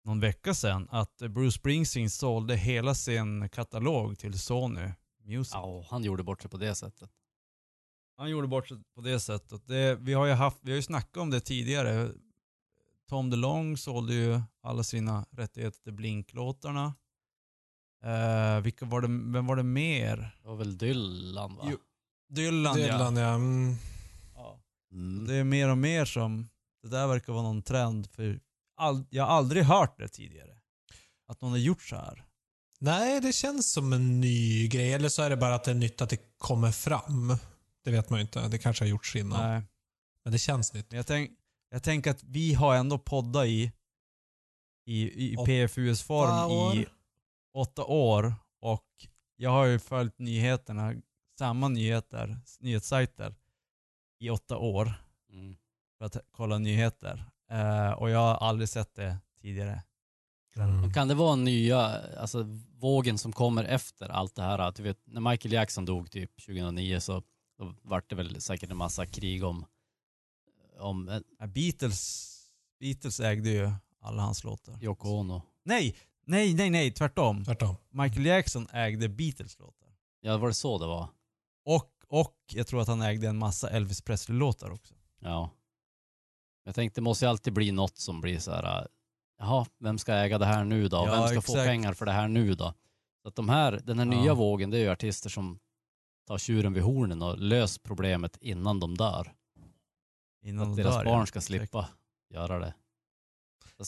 någon vecka sedan, att Bruce Springsteen sålde hela sin katalog till Sony Music. Ja, han gjorde bort sig på det sättet. Han gjorde bort sig på det sättet. Det, vi, har ju haft, vi har ju snackat om det tidigare. Tom DeLong sålde ju alla sina rättigheter till Blink-låtarna. Eh, vilka var det, vem var det mer? Det var väl Dylan va? Jo. Dylan, Dylan, ja. ja. Mm. ja. Mm. Det är mer och mer som, det där verkar vara någon trend för all, jag har aldrig hört det tidigare. Att någon har gjort så här. Nej, det känns som en ny grej. Eller så är det bara att det är nytt att det kommer fram. Det vet man ju inte. Det kanske har gjorts innan. Nej. Men det känns nytt. Jag, tänk, jag tänker att vi har ändå poddat i, i, i PFUS-form i. åtta år och jag har ju följt nyheterna, samma nyheter, nyhetssajter i åtta år Mm. för att kolla nyheter. Eh, och jag har aldrig sett det tidigare. Mm. Kan det vara nya, alltså vågen som kommer efter allt det här? Att du vet, när Michael Jackson dog typ 2009 så då vart det väl säkert en massa krig om, om eh, Ja, Beatles, Beatles ägde ju alla hans låtar. Yoko Ono. Nej, nej, nej, nej, tvärtom. Tvärtom. Michael Jackson ägde Beatles låtar. Ja, var det så det var? Och och jag tror att han ägde en massa Elvis Presley-låtar också. Ja. Jag tänkte det måste ju alltid bli något som blir så här, äh, jaha, vem ska äga det här nu då? Ja, vem ska få exakt. pengar för det här nu då? Så att de här, den här nya Ja. vågen, det är ju artister som tar tjuren vid hornen och löser problemet innan de dör. Innan Att de deras dör, barn ja. ska slippa göra det.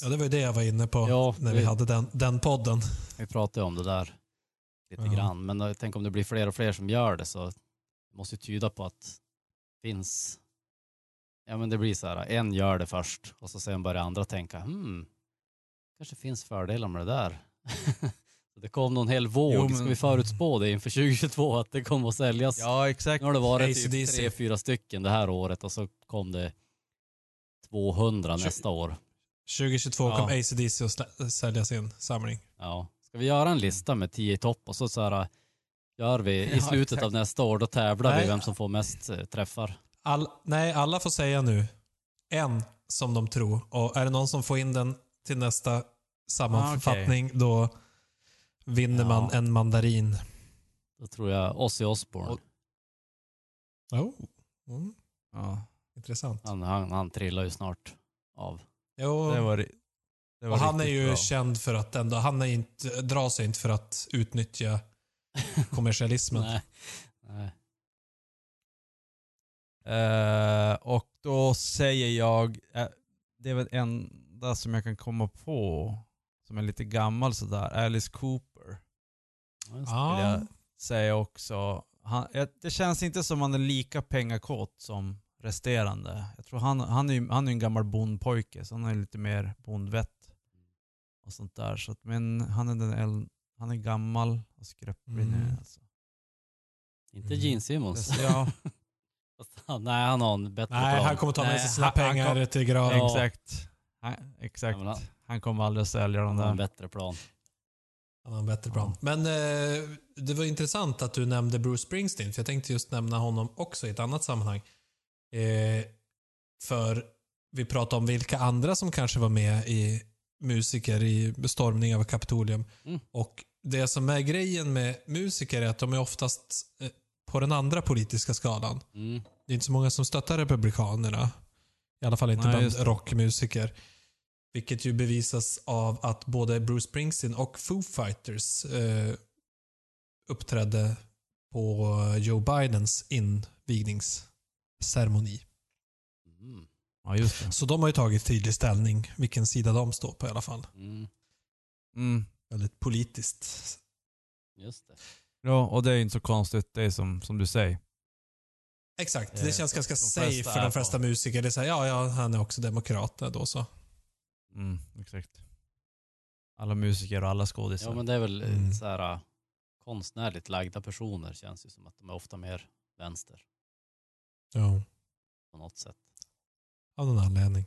Ja, det var ju det jag var inne på Ja, när det- vi hade den, den podden. Vi pratade om det där lite Ja. grann, men jag tänker om det blir fler och fler som gör det så måste ju tyda på att det finns, ja men det blir så här, en gör det först och så sen börjar andra tänka, hmm, kanske finns fördelar med det där. Så det kom någon hel våg, Jo, men- ska vi förutspå det inför 2022 att det kommer att säljas? Ja, exakt. Nu har det varit typ AC/DC. tre, fyra stycken det här året och så kom det 200 Tjo- nästa år. 2022 Ja. kom AC/DC att sälja sin samling. Ja. Ska vi göra en lista med 10 i topp och så, så här, gör vi i Ja, slutet exakt. av nästa år, då tävlar Nej. vi vem som får mest eh, träffar. All, nej, alla får säga nu en som de tror. Och är det någon som får in den till nästa sammanfattning, då vinner Ja. man en mandarin. Då tror jag Ozzy Osbourne. Oh. Mm, Ja, intressant. Han, han, han trillar ju snart av. Jo, det var, det var och han är ju bra. känd för att ändå, han är inte, drar sig inte för att utnyttja kommersialismen. Nej. Nej. Eh, och då säger jag, eh, det är väl enda som jag kan komma på som är lite gammal sådär, Alice Cooper. Ja. Vill jag säga också. Han, eh, det känns inte som han är lika pengakåt som resterande. Jag tror han, han är ju han är en gammal bondpojke så han är lite mer bondvett. Och sånt där. Så att, men han är, den äl, han är gammal och skröplig nu. Mm. Alltså. Inte Mm. Gene Simmons. Ja, han- Nej, han har en bättre Nej, plan. han kommer ta med sig sina han- han pengar kom- till graven. Ja. exakt. Han, exakt. Ja, han- Han kommer aldrig att sälja Han dem har en där. bättre plan. Han har en bättre plan. Men eh, det var intressant att du nämnde Bruce Springsteen, för jag tänkte just nämna honom också i ett annat sammanhang. Eh, för vi pratade om vilka andra som kanske var med i musiker i bestormning av Kapitolium. Mm. Och det som är grejen med musiker är att de är oftast eh, på den andra politiska skalan. Mm. Det är inte så många som stöttar Republikanerna. I alla fall inte Nej, bland rockmusiker. Vilket ju bevisas av att både Bruce Springsteen och Foo Fighters eh, uppträdde på Joe Bidens invigningsceremoni. Mm. Ja, just det. Så de har ju tagit tydlig ställning vilken sida de står på i alla fall. Mm. Mm. Väldigt politiskt. Just det. Ja, och det är inte så konstigt. Det är som, som du säger. Exakt, Eh, det känns ganska de safe för de på- flesta musiker. Det är såhär, ja, ja, han är också demokrat då så. Mm, exakt. Alla musiker och alla skådisar. Ja, men det är väl Mm. så här äh, konstnärligt lagda personer känns ju som att de är ofta mer vänster Ja, på något sätt. av någon anledning.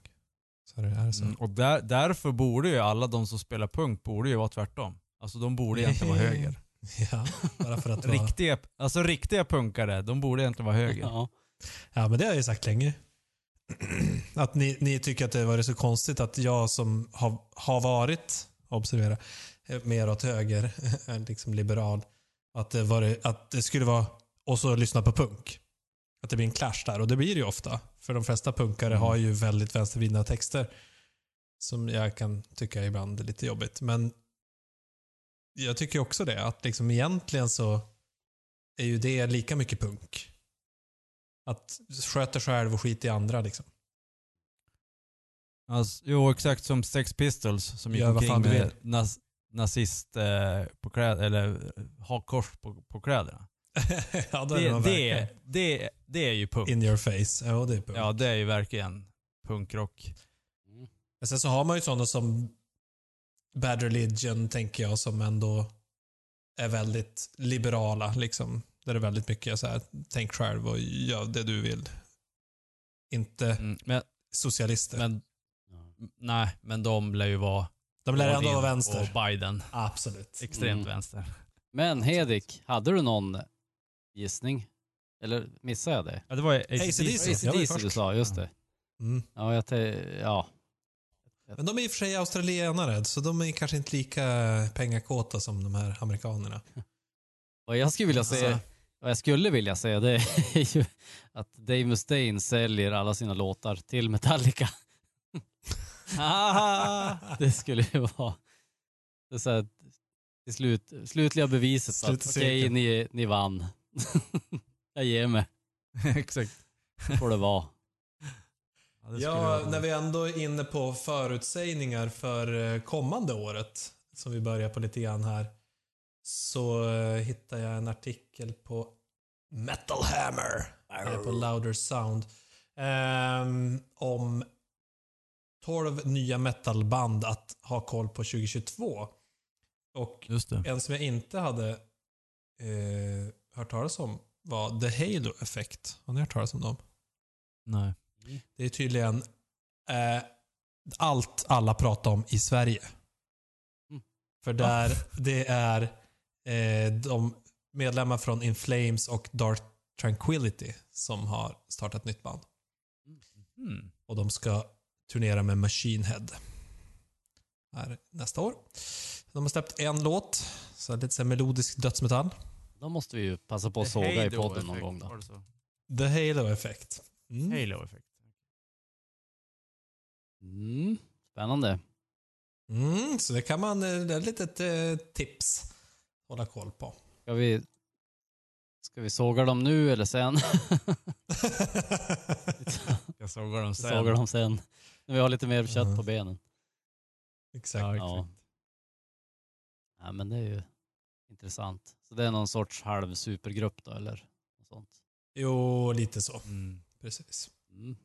Så är det, är det så. Mm, och där, därför borde ju alla de som spelar punk borde ju vara tvärtom. Alltså de borde egentligen vara höger. Ja, bara för att vara... Riktiga, alltså riktiga punkare, de borde egentligen vara höger. Ja. Ja, men det har jag ju sagt länge. Att ni, ni tycker att det varit så konstigt att jag som har, har varit, observera, eh, mer åt höger, liksom liberal, att det, varit, att det skulle vara, och så lyssna på punk. Att det blir en clash där, och det blir det ju ofta. För de flesta punkare Mm. har ju väldigt vänstervridna texter. Som jag kan tycka ibland är lite jobbigt. Men jag tycker också det, att liksom egentligen så är ju det lika mycket punk. Att sköta själv och skit i andra liksom. Alltså, jo, exakt som Sex Pistols som gick omkring med nas, nazist eh, på kläder, eller eh, hakkors på, på kläderna. ja, Det, det, verkligen det, det är ju punk. in your face. Ja, det är punk. Ja, det är ju verkligen punkrock. Mm. Men sen så har man ju sådana som Bad Religion, tänker jag, som ändå är väldigt liberala. Liksom. Där det är väldigt mycket så här, tänk själv och gör det du vill. Inte Mm, men, socialister. men, nej, men de lär ju vara De lär ändå vara vänster. på Biden. Absolut. Extremt Mm. vänster. Men Hedik, hade du någon gissning? Eller missade jag det? Ja, det var AC/DC. AC/DC. Du sa, just det. Mm. Ja, jag ja. Men de är i och för sig australienare, så de är kanske inte lika pengakåta som de här amerikanerna. Vad jag skulle vilja se, Alltså, Vad jag skulle vilja säga det är ju att Dave Mustaine säljer alla sina låtar till Metallica. Ah, Det skulle ju vara det är så här, till slut, slutliga beviset på att okej, ni, ni vann. Jag ger mig. exakt. Får det vara. Ja, det Ja, vara- när vi ändå är inne på förutsägningar för eh, kommande året, som vi börjar på lite grann här, så eh, hittar jag en artikel på Metal Hammer, eller på Louder Sound, ehm, om 12 nya metalband att ha koll på 2022. Och Just det. en som jag inte hade eh, hört talas om var The Halo Effect. Har ni hört talas om dem? Nej. Det är tydligen eh, allt alla pratar om i Sverige. Mm. För där det är eh, de medlemmar från In Flames och Dark Tranquility som har startat ett nytt band. Mm. Och de ska turnera med Machine Head här nästa år. De har släppt en låt, så lite så melodisk dödsmetall. Då måste vi ju passa på att The såga i Halo podden någon effect, gång då. var det så? The Halo Effect. Mm. Halo effect. Mm, spännande. Mm, så det kan man, eh, det är ett litet eh, tips hålla koll på. Ska vi, ska vi såga dem nu eller sen? Jag såg dem sen. såga dem sen. När vi har lite mer kött på benen. Exakt. Ja, ja, men det är ju intressant. Så det är någon sorts halv supergrupp då eller? Något sånt. Jo, lite så. Mm. Precis. Mm.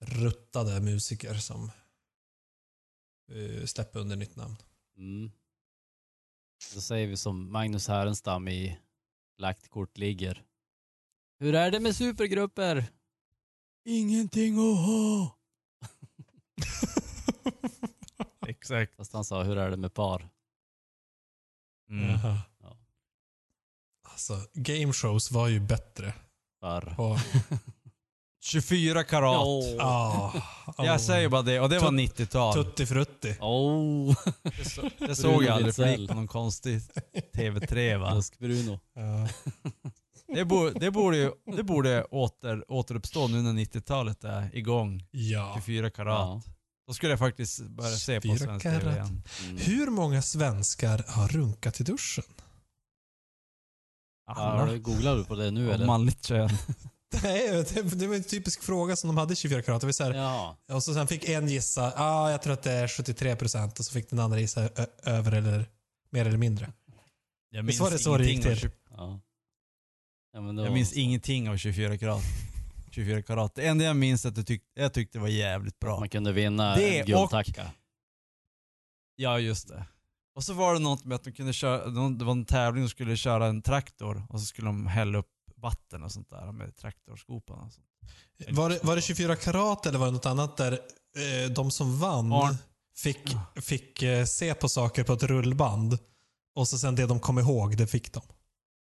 Ruttade musiker som uh, släpper under nytt namn. Mm. Då säger vi som Magnus Härenstam i Lagt kort ligger. Hur är det med supergrupper? Ingenting att ha. Exakt. Fast han sa, hur är det med par? Mm. Jaha. Alltså, game shows var ju bättre. Par. På, 24 karat. ah, Jag säger bara det, och det var Tut- 90-tal. Tutti frutti. Oh, Det, så, det såg jag aldrig på någon konstig TV3 va. Busk-Bruno. Ja. Det borde, det borde, ju- det borde åter, återuppstå nu när 90-talet är igång. ja. 24 karat. Ja. Då skulle jag faktiskt börja se på 24 svensk karat. TV igen. Mm. Hur många svenskar har runkat i duschen? Ja, har du, googlar du på det nu Och eller? manligt kön. Nej, det, det var en typisk fråga som de hade i 24 karat. Det var så här, Ja. Och så sen fick en gissa, ah, jag tror att det är 73 procent och så fick den andra gissa över eller mer eller mindre. Jag Visst var det så det gick till? ja. ja men det Jag var minns ingenting av 24 karat. 24 karat. Det enda jag minns är att jag, tyck, jag tyckte det var jävligt bra. Man kunde vinna Det en och- guldtacka. Ja, just det. Och så var det något med att de kunde köra, de- det var en tävling de skulle köra en traktor och så skulle de hälla upp vatten och sånt där med traktorskopan och sånt. Var det, var det 24 karat eller var det något annat där eh, de som vann Arn- fick, fick eh, se på saker på ett rullband och så sen det de kom ihåg, det fick de.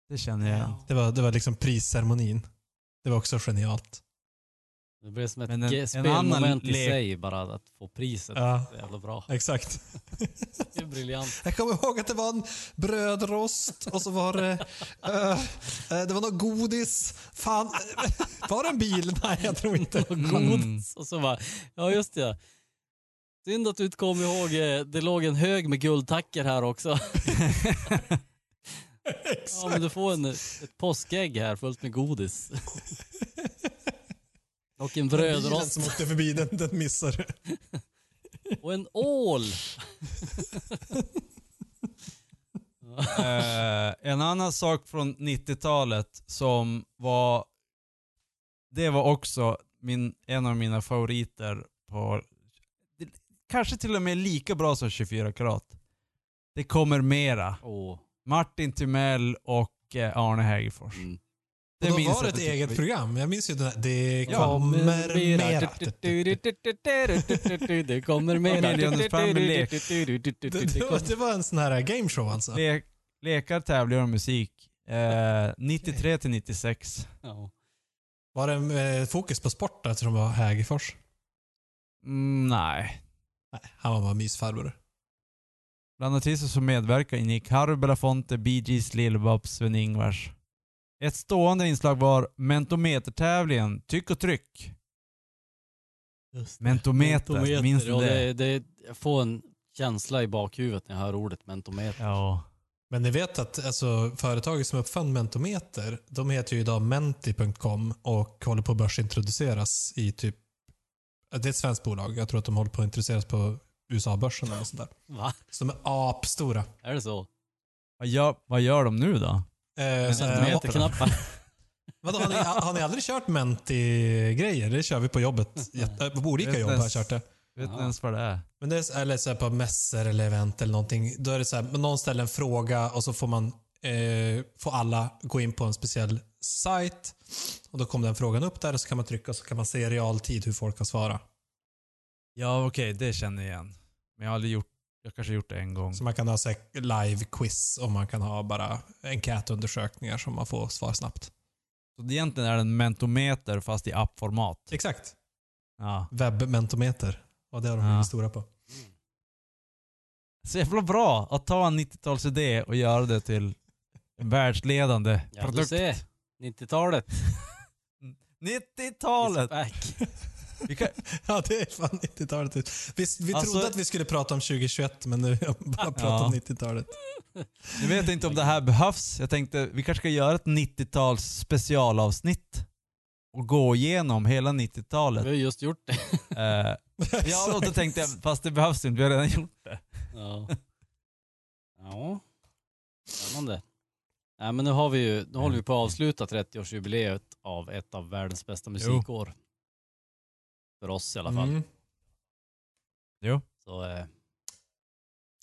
Det känner jag. Det var, det var liksom prisceremonin. Det var också genialt. Det blev som ett Men en- spelmoment i lek- sig bara att få priset. Ja. Så jävla bra. Exakt. Det är briljant. Jag kommer ihåg att det var en brödrost och så var det... eh, det var något godis. Fan, eh, var det en bil? Nej, jag tror inte. Och godis. Och så bara, ja just det. Synd att du inte kom ihåg, det låg en hög med guldtackor här också. Ja men du får en, ett påskägg här fullt med godis. Och en Bilen brödrost som åkte förbi, den, den missade och en ål. Eh, en annan sak från 90-talet som var, det var också min, en av mina favoriter på, det, kanske till och med lika bra som 24 karat. Det kommer mera. Åh. Martin Timell och eh, Arne Hägerfors. Mm. Och då minns var det ett eget tyckte program. Jag minns ju den här, Det Ja. kommer mera. Det kommer mera. Det, det, var, det var en sån här gameshow alltså. le, lekar, tävlingar och musik. Eh, 93 till 96. Ja. Var det eh, fokus på sport där eftersom det var Hägerfors? Mm, nej. Nej, han var bara mysfarbror. Bland artister som medverkar ingick Harry Belafonte, Bee Gees, Lill-Babs, Sven-Ingvars, Ett stående inslag var mentometertävlingen Tyck och tryck. Mentometer, minns du ja, det? det? det? Jag får en känsla i bakhuvudet när jag hör ordet mentometer. Ja. Men ni vet att alltså, företaget som uppfann Mentometer, de heter ju idag Menti.com och håller på att börsintroduceras i typ... Det är ett svenskt bolag. Jag tror att de håller på att introduceras på USA-börsen eller sånt där. Va? Som är apstora. Är det så? Vad gör, vad gör de nu då? Eh, så här, Mentometerknappar? Vadå, har, ni, har ni aldrig kört Menti-grejer? Det kör vi på jobbet. Jätte, på olika jobb har jag kört det. Vet inte Ja. ens vad det är. Men det är, eller så här på mässor eller event eller någonting. Då är det så här, någon ställer en fråga och så får man eh, får alla gå in på en speciell sajt. Och Då kommer den frågan upp där och så kan man trycka och så kan man se i realtid hur folk har svarat. Ja okej, det känner jag igen. Men jag har aldrig gjort, jag kanske gjort det en gång. Så man kan ha live-quiz och man kan ha bara enkätundersökningar som man får svar snabbt. Så det egentligen är det en mentometer fast i appformat. Exakt. Ja. Webbmentometer. Och det har de Ja. blivit stora på. Så jävla bra att ta en 90-talsidé och göra det till en världsledande Ja, du produkt. ser. 90-talet. 90-talet! Vi kan, Ja, det är fan 90-talet. Vi, vi Alltså- trodde att vi skulle prata om 2021, men nu har jag bara pratat Ja. om 90-talet. jag vet inte om det här behövs. Jag tänkte vi kanske ska göra ett 90-tals specialavsnitt. Och gå igenom hela Vi 90-talet. har just gjort det. Eh, ja, och då tänkte jag, fast det behövs inte, vi har redan gjort det. Ja. Ja. Spännande. Nej men nu har vi ju, nu håller vi på att avsluta 30-årsjubileet av ett av världens bästa musikår. För oss i alla fall. Mm. Jo. Så eh,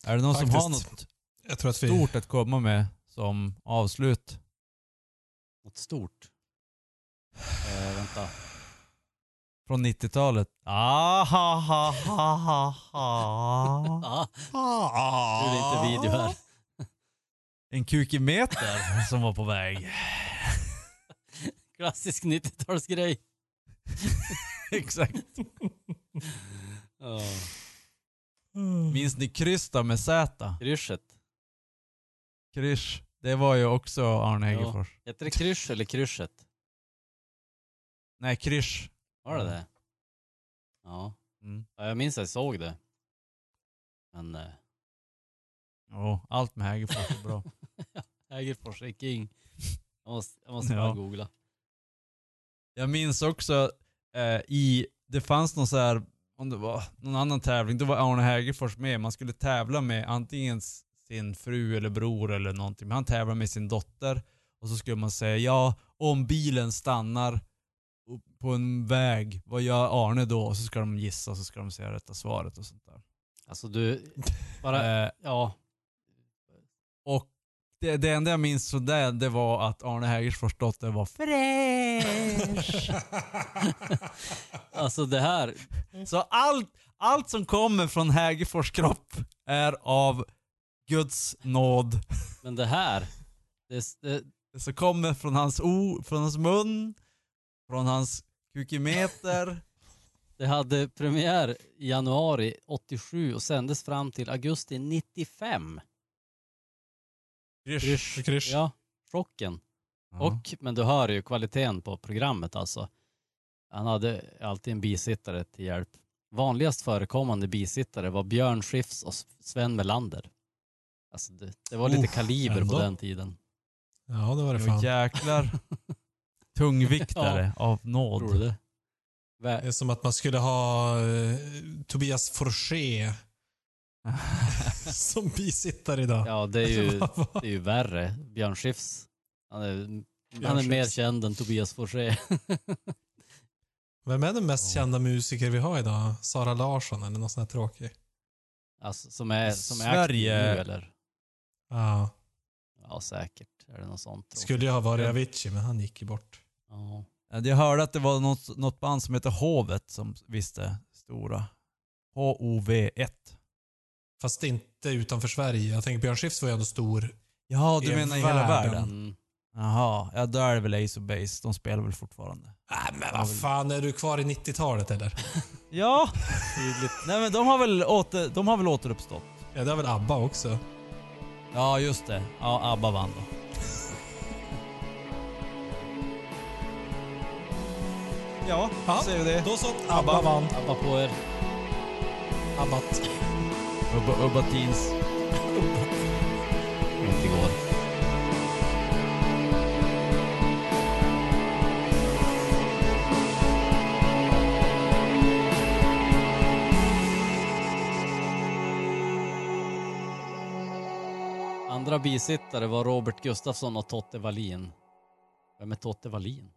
Är det någon som har Faktiskt. något Jag tror att vi... stort att komma med som avslut? något stort. Eh, vänta. Från 90-talet? Ah, ha, ha, ha, ha, ha. Ja, nu är det inte video här. En kukimeter som var på väg. Klassisk 90-talsgrej. Exakt. Ja. Minns ni Krysta med Z? Kryschet. Krysch. Det var ju också Arne Ja. Hegerfors. Heter det krysch eller kryschet? Nej, Krysch. Var det det? Ja. Mm. ja. Jag minns att jag såg det. Men eh, Jo, allt med Hägerfors är bra. Hägerfors är king. Jag måste, jag måste Ja. bara googla. Jag minns också eh, i, det fanns någon så här, om det var någon annan tävling, då var Arne Hägerfors med. Man skulle tävla med antingen sin fru eller bror eller någonting. Men han tävlade med sin dotter. Och så skulle man säga, ja, om bilen stannar på en väg, vad gör Arne då? Och så ska de gissa och så ska de säga rätta svaret och sånt där. Alltså du, bara, Eh, ja. och det, det enda jag minns så där, det var att Arne Hägerfors dotter var Alltså det här, Så allt, allt som kommer från Hägerfors kropp är av Guds nåd. men det här. Det, det, Det som kommer från hans, o, från hans mun, från hans kukimeter. det hade premiär i januari 87 och sändes fram till augusti 95. Krysch. Krysch. Ja, chocken. Och, men du hör ju kvaliteten på programmet alltså. Han hade alltid en bisittare till hjälp. Vanligast förekommande bisittare var Björn Skifs och Sven Melander. Alltså det, det var lite Oh, kaliber ändå. på den tiden. Ja, det var det Jo, fan. jäklar. Tungviktare av nåd. Tror du det? Det är som att man skulle ha eh, Tobias Forché som bisittare idag. Ja, det är ju, det är ju värre. Björn Skifs. Han är, han är mer känd än Tobias Forssé. Vem är den mest kända musiker vi har idag? Sara Larsson eller något sånt här tråkig? Alltså, som är, som är Sverige- aktiv nu eller? Ja. Ja, säkert. Är det något sånt? jag. Skulle ju ha varit Avicii, men han gick ju bort. Ja. Ja, Jag hörde att det var något, något band som heter Hovet som visste stora. H-O-V-1. Fast inte utanför Sverige. Jag tänker Björn Skifs var ju ändå stor. Ja, du menar i hela världen. världen? Mm. Jaha, ja då är det väl Ace of Base. De spelar väl fortfarande? Nej men vad fan, är du kvar i 90-talet eller? ja, tydligt. Nej men de har väl, åter, de har väl återuppstått? Ja, det har väl ABBA också? Ja, just det. Ja, ABBA vann då. ja, då ja, säger vi det. Då så. ABBA, ABBA vann. ABBA på er. Abbat. Ubba, Teens. Ubbat. Andra bisittare var Robert Gustafsson och Totte Wallin. Vem är Totte Wallin?